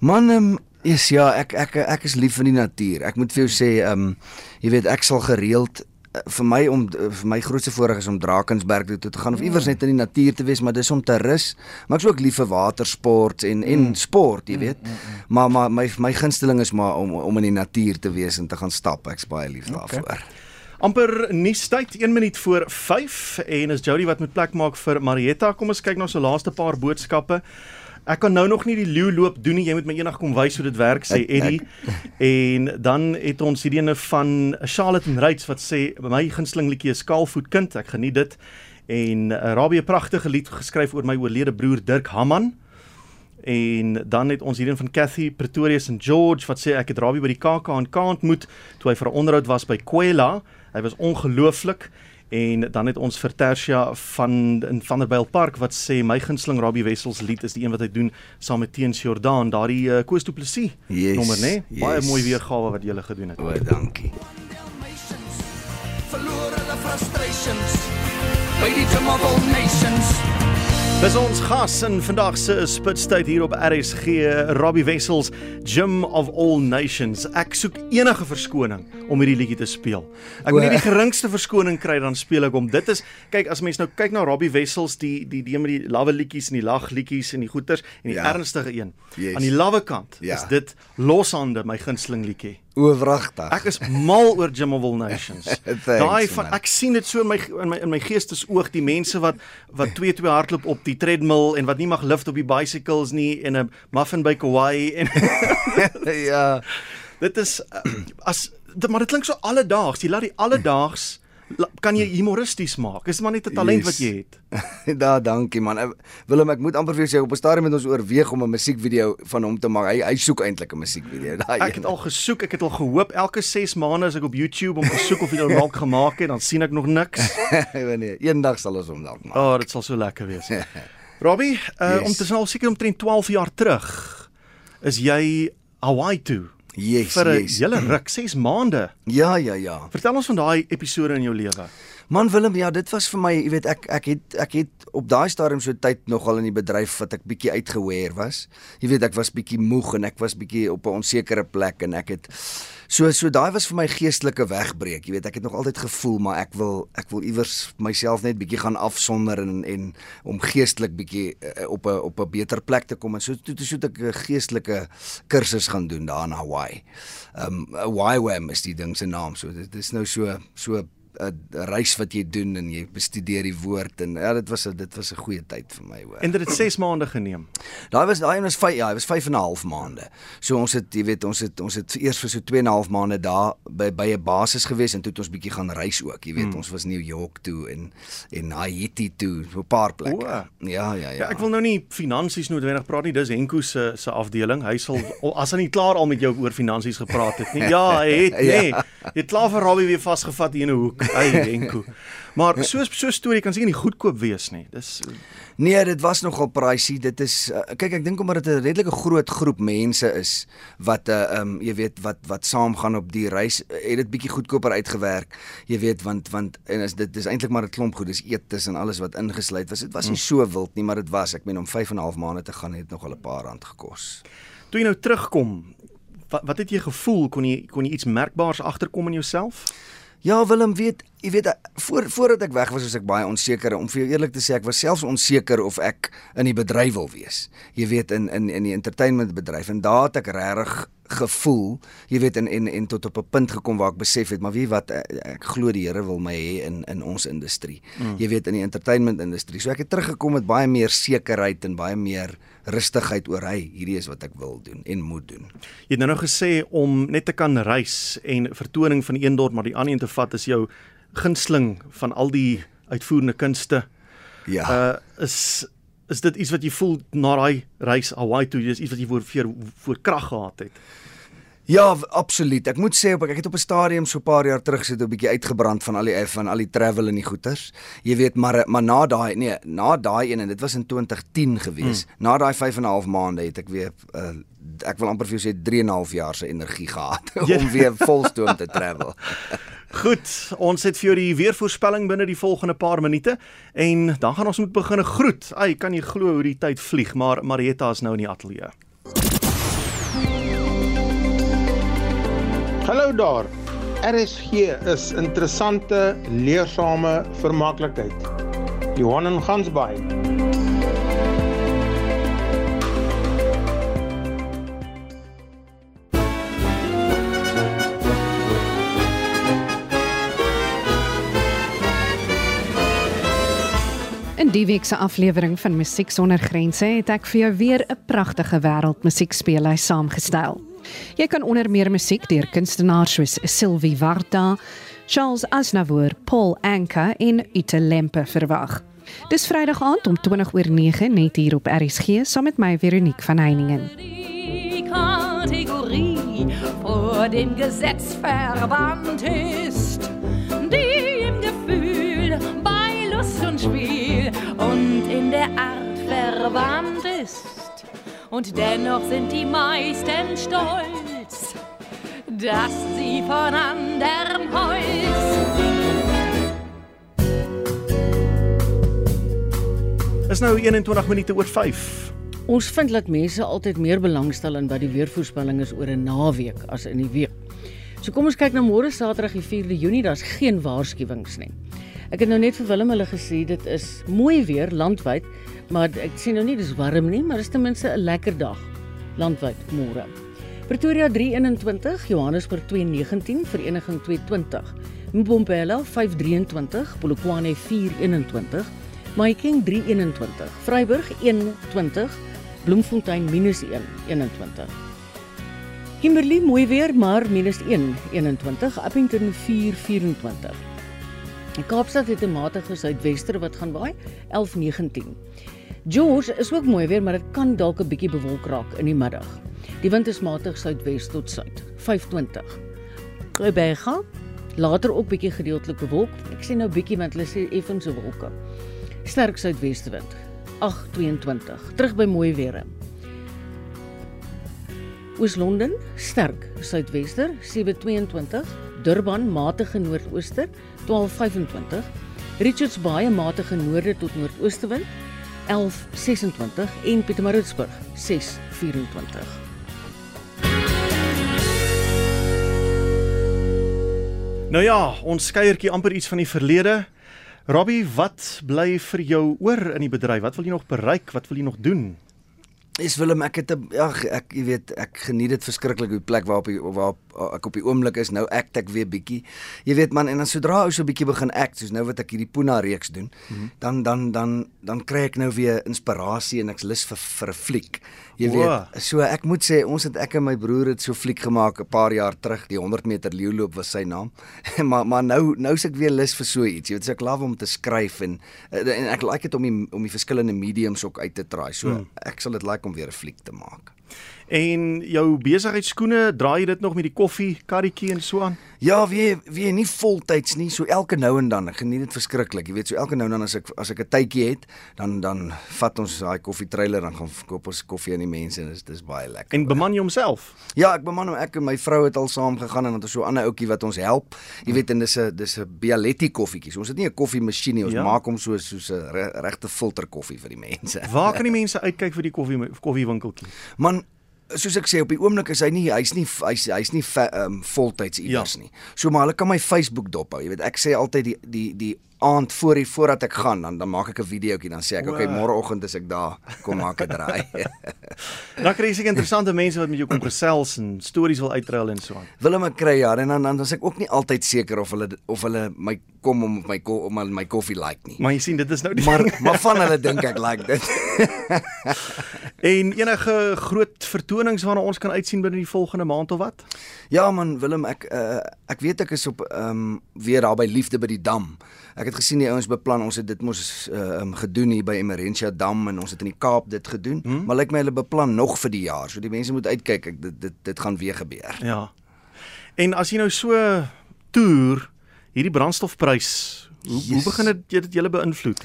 Speaker 3: Man, um, is ja, ek ek ek is lief vir die natuur. Ek moet vir jou sê, ehm um, jy weet ek sal gereeld eh, vir my om eh, vir my grootste voorreg is om Drakensberg toe te gaan of iewers net in die natuur te wees, maar dis om te rus. Maar ek is ook lief vir watersport en en sport, jy weet. Maar maar my my gunsteling is maar om om in die natuur te wees en te gaan stap. Ek's baie lief daarvoor.
Speaker 2: amper nuustyd 1 minuut voor 5 en is Jody wat met plek maak vir Marietta. Kom ons kyk na so laaste paar boodskappe. Ek kan nou nog nie die leeu loop doen nie. Jy moet my eendag kom wys hoe dit werk sê Eddie. En dan het ons hierdie ene van Charlotte en Reitz wat sê my gunsteling liedjie is Kaalvoetkind. Ek geniet dit. En uh, Rabie 'n pragtige lied geskryf oor my oorlede broer Dirk Hamman. En dan het ons hierdie een van Cathy Pretoria St George wat sê ek het Rabie by die KAK en Kaant ontmoet toe hy vir 'n onderhoud was by Kwela. Hy was ongelooflik En dan het ons vir Tersia van in Vanderbijl Park wat sê my gunsteling Robbie Wessels lied is die een wat hy doen saam met Teens Jordan, daardie uh, Koos Du Plessis
Speaker 3: Yes,
Speaker 2: nommer nê. Nee? Baie
Speaker 3: yes.
Speaker 2: mooi weergawe wat jy gedoen het.
Speaker 3: O, dankie.
Speaker 1: Verloor hulle frustrations by die All Nations.
Speaker 2: Dis ons gas in vandag se spitstyd hier op RSG, Robbie Wessels, Gym of All Nations. Ek soek enige verskoning om hierdie liedjie te speel. Ek wil nie die geringste verskoning kry dan speel ek hom. Dit is kyk as mens nou kyk na Robbie Wessels, die die die met die lawwe liedjies en die lag liedjies en die goeters en die
Speaker 3: Ja.
Speaker 2: ernstige een.
Speaker 3: Yes.
Speaker 2: Aan die lawwe kant
Speaker 3: Ja.
Speaker 2: is dit Loshande, my gunsteling liedjie.
Speaker 3: O, wragtig.
Speaker 2: Ek is mal oor All Nations. Daai van ek sien dit so in my in my in my geestesoog die mense wat wat 2-2 hardloop op die treadmill en wat nie mag lift op die bicycles nie en 'n muffin by Kauai en
Speaker 3: ja.
Speaker 2: Dit is uh, as dit, maar dit klink so alledaags. Jy laat die alledaags kan jy humoristies maak. Dis maar net 'n talent wat jy het.
Speaker 3: da, dankie man. Eh, Willem, ek moet amper vir jou sê op 'n stadium het ons oorweeg om 'n musiekvideo van hom te maak. Hy hy soek eintlik 'n musiekvideo. Daai
Speaker 2: Ek het al gesoek, ek het al gehoop elke 6 maande as ek op YouTube om te soek of hy nou dalk gemaak het, dan sien ek nog niks.
Speaker 3: nee, eendag sal ons hom dalk maak.
Speaker 2: O, oh, dit sal so lekker wees. Robbie, uh,
Speaker 3: Yes.
Speaker 2: om te sal seker omtrent 12 jaar terug is jy Hawaii toe.
Speaker 3: Yes,
Speaker 2: vir 'n
Speaker 3: yes.
Speaker 2: hele ruk, 6 maande.
Speaker 3: Ja, ja, ja.
Speaker 2: Vertel ons van daai episode in jou lewe.
Speaker 3: Man Willem, ja, dit was vir my, jy weet, ek ek het ek het op daai stadium so tyd nogal in die bedryf wat ek bietjie uitgeweer was. Jy weet, ek was bietjie moeg en ek was bietjie op 'n onsekere plek en ek het so so daai was vir my geestelike wegbreek. Jy weet, ek het nog altyd gevoel maar ek wil ek wil iewers myself net bietjie gaan afsonder en en om geestelik bietjie uh, op 'n op 'n beter plek te kom en so toe toe so ek 'n geestelike kursus gaan doen daar in Hawaii. Um YWAM is die ding se naam. So dit is nou so so reis wat jy doen en jy bestudeer die woord en ja dit was 'n dit was 'n goeie tyd vir my hoor.
Speaker 2: En dit het 6 maande geneem.
Speaker 3: Daai was daai een was 5 ja, dit was 5 en 'n half maande. So ons het jy weet ons het ons het eers vir so 2 en 'n half maande daar by by 'n basis gewees en toe het ons bietjie gaan reis ook. Jy weet
Speaker 2: Hmm.
Speaker 3: ons was New York toe en en Haiti toe, so 'n paar plekke.
Speaker 2: O.
Speaker 3: Ja, ja, ja.
Speaker 2: Ja, ek wil nou nie finansies noodwendig praat nie. Dis Henko se se afdeling. Hy sal al- as hy nie klaar al met jou oor finansies gepraat het nie. Ja, hy het
Speaker 3: Ja.
Speaker 2: nee. Jy het klaar vir Robbie weer vasgevat in 'n hoek. Ai, Henko. Maar so so 'n storie kan seker nie goedkoop wees nie. Dis
Speaker 3: Nee, dit was nogal pricey. Dit is uh, kyk ek dink omdat dit 'n redelike groot groep mense is wat uh um jy weet wat wat saam gaan op die reis, het dit bietjie goedkoper uitgewerk. Jy weet want want en as dit is eintlik maar 'n klomp goed, dis eetes en alles wat ingesluit was. Dit was nie so wild nie, maar dit was. Ek meen om 5 en 'n half maande te gaan het nogal 'n paar rand gekos.
Speaker 2: toe jy nou terugkom. Wat wat het jy gevoel? Kon jy kon jy iets merkbaars agterkom in jouself?
Speaker 3: Ja, Willem, weet, jy weet voor voordat ek weg was, was ek baie onseker om vir jou eerlik te sê, ek was selfs onseker of ek in die bedryf wil wees. Jy weet in in in die entertainmentbedryf en daar het ek regtig gevoel, jy weet en en en tot op 'n punt gekom waar ek besef het, maar wie wat ek, ek glo die Here wil my hê in in ons industrie.
Speaker 2: Mm.
Speaker 3: Jy weet in die entertainment industrie. So ek het teruggekom met baie meer sekerheid en baie meer rustigheid oor hy, hierdie is wat ek wil doen en moet doen.
Speaker 2: Jy het nou nou gesê om net te kan reis en vertoning van een dorp maar die ander een te vat is jou gunsteling van al die uitvoerende kunste.
Speaker 3: Ja.
Speaker 2: Uh is is dit iets wat jy voel na daai reis Hawaii toe, dis iets wat jy voor voor, voor krag gehad het.
Speaker 3: Ja, absoluut. Ek moet sê op ek het op 'n stadium so 'n paar jaar terug sit 'n bietjie uitgebrand van al die van al die travel en die goeters. Jy weet maar maar na daai nee, na daai een en dit was in 2010 gewees. Hmm. Na daai 5 en 'n half maande het ek weer uh, ek wil amper vir jou sê 3 en 'n half jaar se energie gehad
Speaker 2: Ja.
Speaker 3: om weer volstoom te travel.
Speaker 2: Goed, ons het vir jou die weervoorspelling binne die volgende paar minute en dan gaan ons moet begin groet. Ai, kan jy glo hoe die tyd vlieg, maar Marietta is nou in die ateljee.
Speaker 16: Hallo daar. RSG is interessante, leersame vermaaklikheid. Johan en Gansbaai.
Speaker 17: In die week se aflewering van Musiek sonder grense het ek vir jou weer 'n pragtige wêreldmusiekspeellys saamgestel. Jy kan onder meer musiek deur kunstenaars soos Sylvie Varda, Charles Aznavour, Paul Anka en Ute Lempe verwag. Dis Vrydag aand om 20 oor 9 net hier op RSG saam met my Veronique van Heiningen.
Speaker 18: Kategorie vor dem Gesetz verbannt ist, die im Gefühl Schauspiel und in der Art verwandt ist. Und dennoch sind die meisten stolz, dass sie von anderem Holz
Speaker 2: Is nou 21 minute oor 5.
Speaker 4: Ons vind dat mense altyd meer belangstel in wat die weervoorspelling is oor 'n naweek as in die week. So kom ons kyk na môre Saterdag die 4de Junie, daar's geen waarskuwings nie. Ek het nou net vir Willem hulle gesê dit is mooi weer landwyd, maar ek sien nou nie dis warm nie, maar dis ten minste 'n lekker dag landwyd môre. Pretoria 321, Johannesburg 219, Vereniging 220, Mbombela 523, Polokwane 421, Mahikeng 321, Vryburg 120, Bloemfontein minus 1 21. Kimberley mooi weer maar minus 1 21, Appington 4 24. En Kaapstad het 'n matige suidwester wat gaan waai 11 19. George is ook mooi weer, maar dit kan dalk 'n bietjie bewolk raak in die middag. Die wind is matig suidwes tot suid, 520. Quebec, later ook bietjie gedeeltelik bewolk. Ek sê nou bietjie want hulle sê effense wolke. Sterk suidwestewind, 822. Terug by mooi weer. Oos-London, sterk suidwester, 722. Durban, matige noordooster, 1225. Richards Bay, matige noorde tot noordoostewind, 1126 en Pietermaritzburg 624.
Speaker 2: Nou ja, ons skeiertjie amper iets van die verlede. Robbie, wat bly vir jou oor in die bedryf? Wat wil jy nog bereik? Wat wil jy nog doen?
Speaker 3: Is Willem, ek het 'n ag ek jy weet, ek geniet dit verskriklik die plek waarop ek waar ek op die oomblik is. Nou act ek weer bietjie. Jy weet man, en dan sodra ou so bietjie begin act, soos nou wat ek hierdie Puna reeks doen, mm -hmm. dan dan dan dan kry ek nou weer inspirasie en ek's lus vir vir 'n fliek. Jy
Speaker 2: Wow.
Speaker 3: weet, so ek moet sê ons het ek en my broer het so fliek gemaak 'n paar jaar terug. Die 100 meter leeuloop was sy naam. maar maar nou nou is ek weer lus vir so iets. Jy weet, so ek love om te skryf en en ek like dit om die om die verskillende mediums ook uit te try. So
Speaker 2: Hmm.
Speaker 3: ek sal dit like om weer 'n fliek te maak.
Speaker 2: En jou besigheidskoene, draai jy dit nog met die koffie karretjie en so aan?
Speaker 3: Ja, wie wie nie voltyds nie, so elke nou en dan. Ek geniet dit verskriklik. Jy weet, so elke nou en dan as ek as ek 'n tydjie het, dan dan vat ons daai koffietrailer dan gaan koop ons koffie aan die mense en dis dis baie lekker.
Speaker 2: En beman jy homself?
Speaker 3: Ja, ek beman hom. Ek en my vrou het al saam gegaan en dan het ons so 'n ander ouetjie wat ons help. Jy weet, en dis 'n dis 'n Bialetti koffietjie. So ons het nie 'n koffiemasjien nie. Ons
Speaker 2: Ja.
Speaker 3: maak hom so soos 'n re, regte filter koffie vir die mense.
Speaker 2: Waar kan die mense uitkyk vir die koffie koffiewinkeltjie?
Speaker 3: Man soos ek sê op die oomblik is hy nie hy's nie hy's hy's nie ehm um, voltyds iewers ja. nie. So maar hulle kan my Facebook dop hou. Jy weet ek sê altyd die die die aand voor die voordat ek gaan dan dan maak ek 'n videoetjie dan sê ek okay môreoggend is ek daar kom maak 'n draai.
Speaker 2: Dan kry jy seker interessante mense wat met jou kom gesels en stories wil uitruil en so aan.
Speaker 3: Willem ek kry ja en dan dan is ek ook nie altyd seker of hulle of hulle my kom om my ko- om my koffie like nie.
Speaker 2: Maar jy sien dit is nou die
Speaker 3: Maar maar van hulle dink ek like dit.
Speaker 2: En enige groot vertonings waarna ons kan uitsien binne die volgende maand of wat?
Speaker 3: Ja man Willem ek uh, ek weet ek is op ehm um, weer daar by liefde by die dam. Ek het gesien die ouens beplan ons het dit mos ehm um, gedoen hier by Emerentia Dam en ons het in die Kaap dit gedoen, hmm? maar lyk my hulle beplan nog vir die jaar. So die mense moet uitkyk, ek, dit dit dit gaan weer gebeur.
Speaker 2: Ja. En as jy nou so toer, hierdie brandstofprys, hoe yes. hoe begin dit jy dit julle beïnvloed?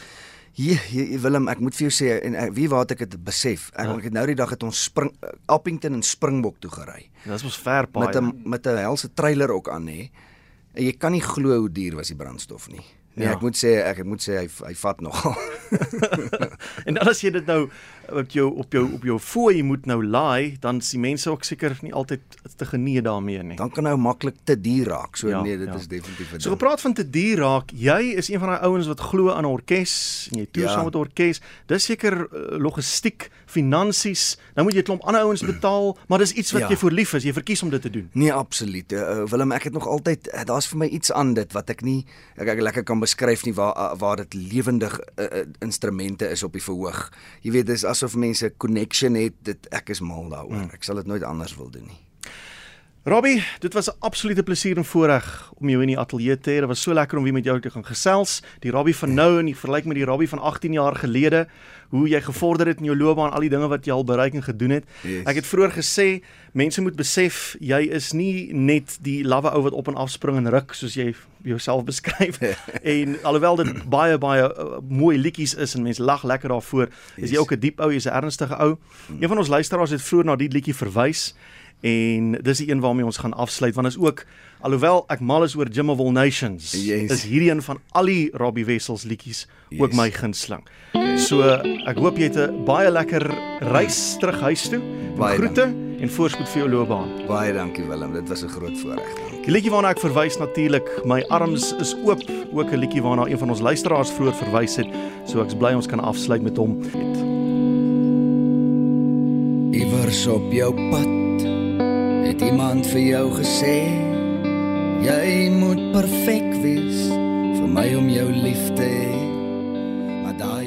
Speaker 3: Ja, yeah, Willem, ek moet vir jou sê en ek, wie waar het ek dit besef? Ek,
Speaker 2: Ja.
Speaker 3: ek het nou die dag het ons spring Appington en Springbok toe gery.
Speaker 2: Dit was ver paai.
Speaker 3: Met 'n met 'n helse trailer ook aan hè. En jy kan nie glo hoe duur was die brandstof nie. Nee,
Speaker 2: Ja.
Speaker 3: ja. ek moet sê ek, ek moet sê hy hy vat nogal.
Speaker 2: En dan as jy dit nou op jou op jou op jou fooi moet nou laai, dan is die mense ook seker nie altyd te genee daarmee nie.
Speaker 3: Dan kan nou maklik te duur raak. So
Speaker 2: Ja,
Speaker 3: nee, dit
Speaker 2: ja.
Speaker 3: is definitief 'n
Speaker 2: So
Speaker 3: ding.
Speaker 2: gepraat van te duur raak, jy is een van daai ouens wat glo aan 'n orkes en jy toer
Speaker 3: Ja.
Speaker 2: saam met 'n orkes. Dis seker uh, logistiek, finansies. Nou moet jy 'n klomp ander ouens betaal, maar dis iets wat
Speaker 3: Ja.
Speaker 2: jy voor lief is. Jy verkies om dit te doen.
Speaker 3: Nee, absoluut. Uh, Willem, ek het nog altyd uh, daar's vir my iets aan dit wat ek nie ek, ek lekker kan beskryf nie waar uh, waar dit lewendig uh, uh, instrumente is op die verhoog. Jy weet, dis asof mense 'n connection het. Dit ek is mal daaroor.
Speaker 2: Hmm.
Speaker 3: Ek sal dit nooit anders wil doen nie.
Speaker 2: Robbie, dit was 'n absolute plesier en voorreg om jou in die ateljee te hê. Dit was so lekker om weer met jou te gaan gesels. Die Robbie van nou en die vergelyk met die Robbie van 18 jaar gelede, hoe jy gevorder het in jou loopbaan, al die dinge wat jy al bereik en gedoen het.
Speaker 3: Yes.
Speaker 2: Ek het vroeër gesê, mense moet besef jy is nie net die lawwe ou wat op en af spring en ruk soos jy jouself beskryf. en alhoewel dit baie baie uh, mooi liedjies is en mense lag lekker daarvoor, is jy
Speaker 3: Yes.
Speaker 2: ook 'n diep ou, jy's 'n ernstige ou. Een van ons luisteraars het vroeër na die liedjie verwys en dis die een waarmee ons gaan afsluit want is ook alhoewel ek mal is oor Jim of All Nations
Speaker 3: Yes.
Speaker 2: is hierdie een van al die Robbie Wessels liedjies ook
Speaker 3: Yes.
Speaker 2: my gunsteling. So ek hoop jy het 'n baie lekker reis terug huis toe.
Speaker 3: Baie
Speaker 2: Groete en voorspoed vir jou loopbaan.
Speaker 3: Baie dankie Willem, dit was 'n groot voorreg.
Speaker 2: Die liedjie waarna ek verwys natuurlik, my arms is oop, ook 'n liedjie waarna een van ons luisteraars vroeër verwys het. So ek's bly ons kan afsluit met hom.
Speaker 3: Iewers op jou pad het iemand vir jou gesê jy moet perfek wees vir my om jou lief te hê. Maar daai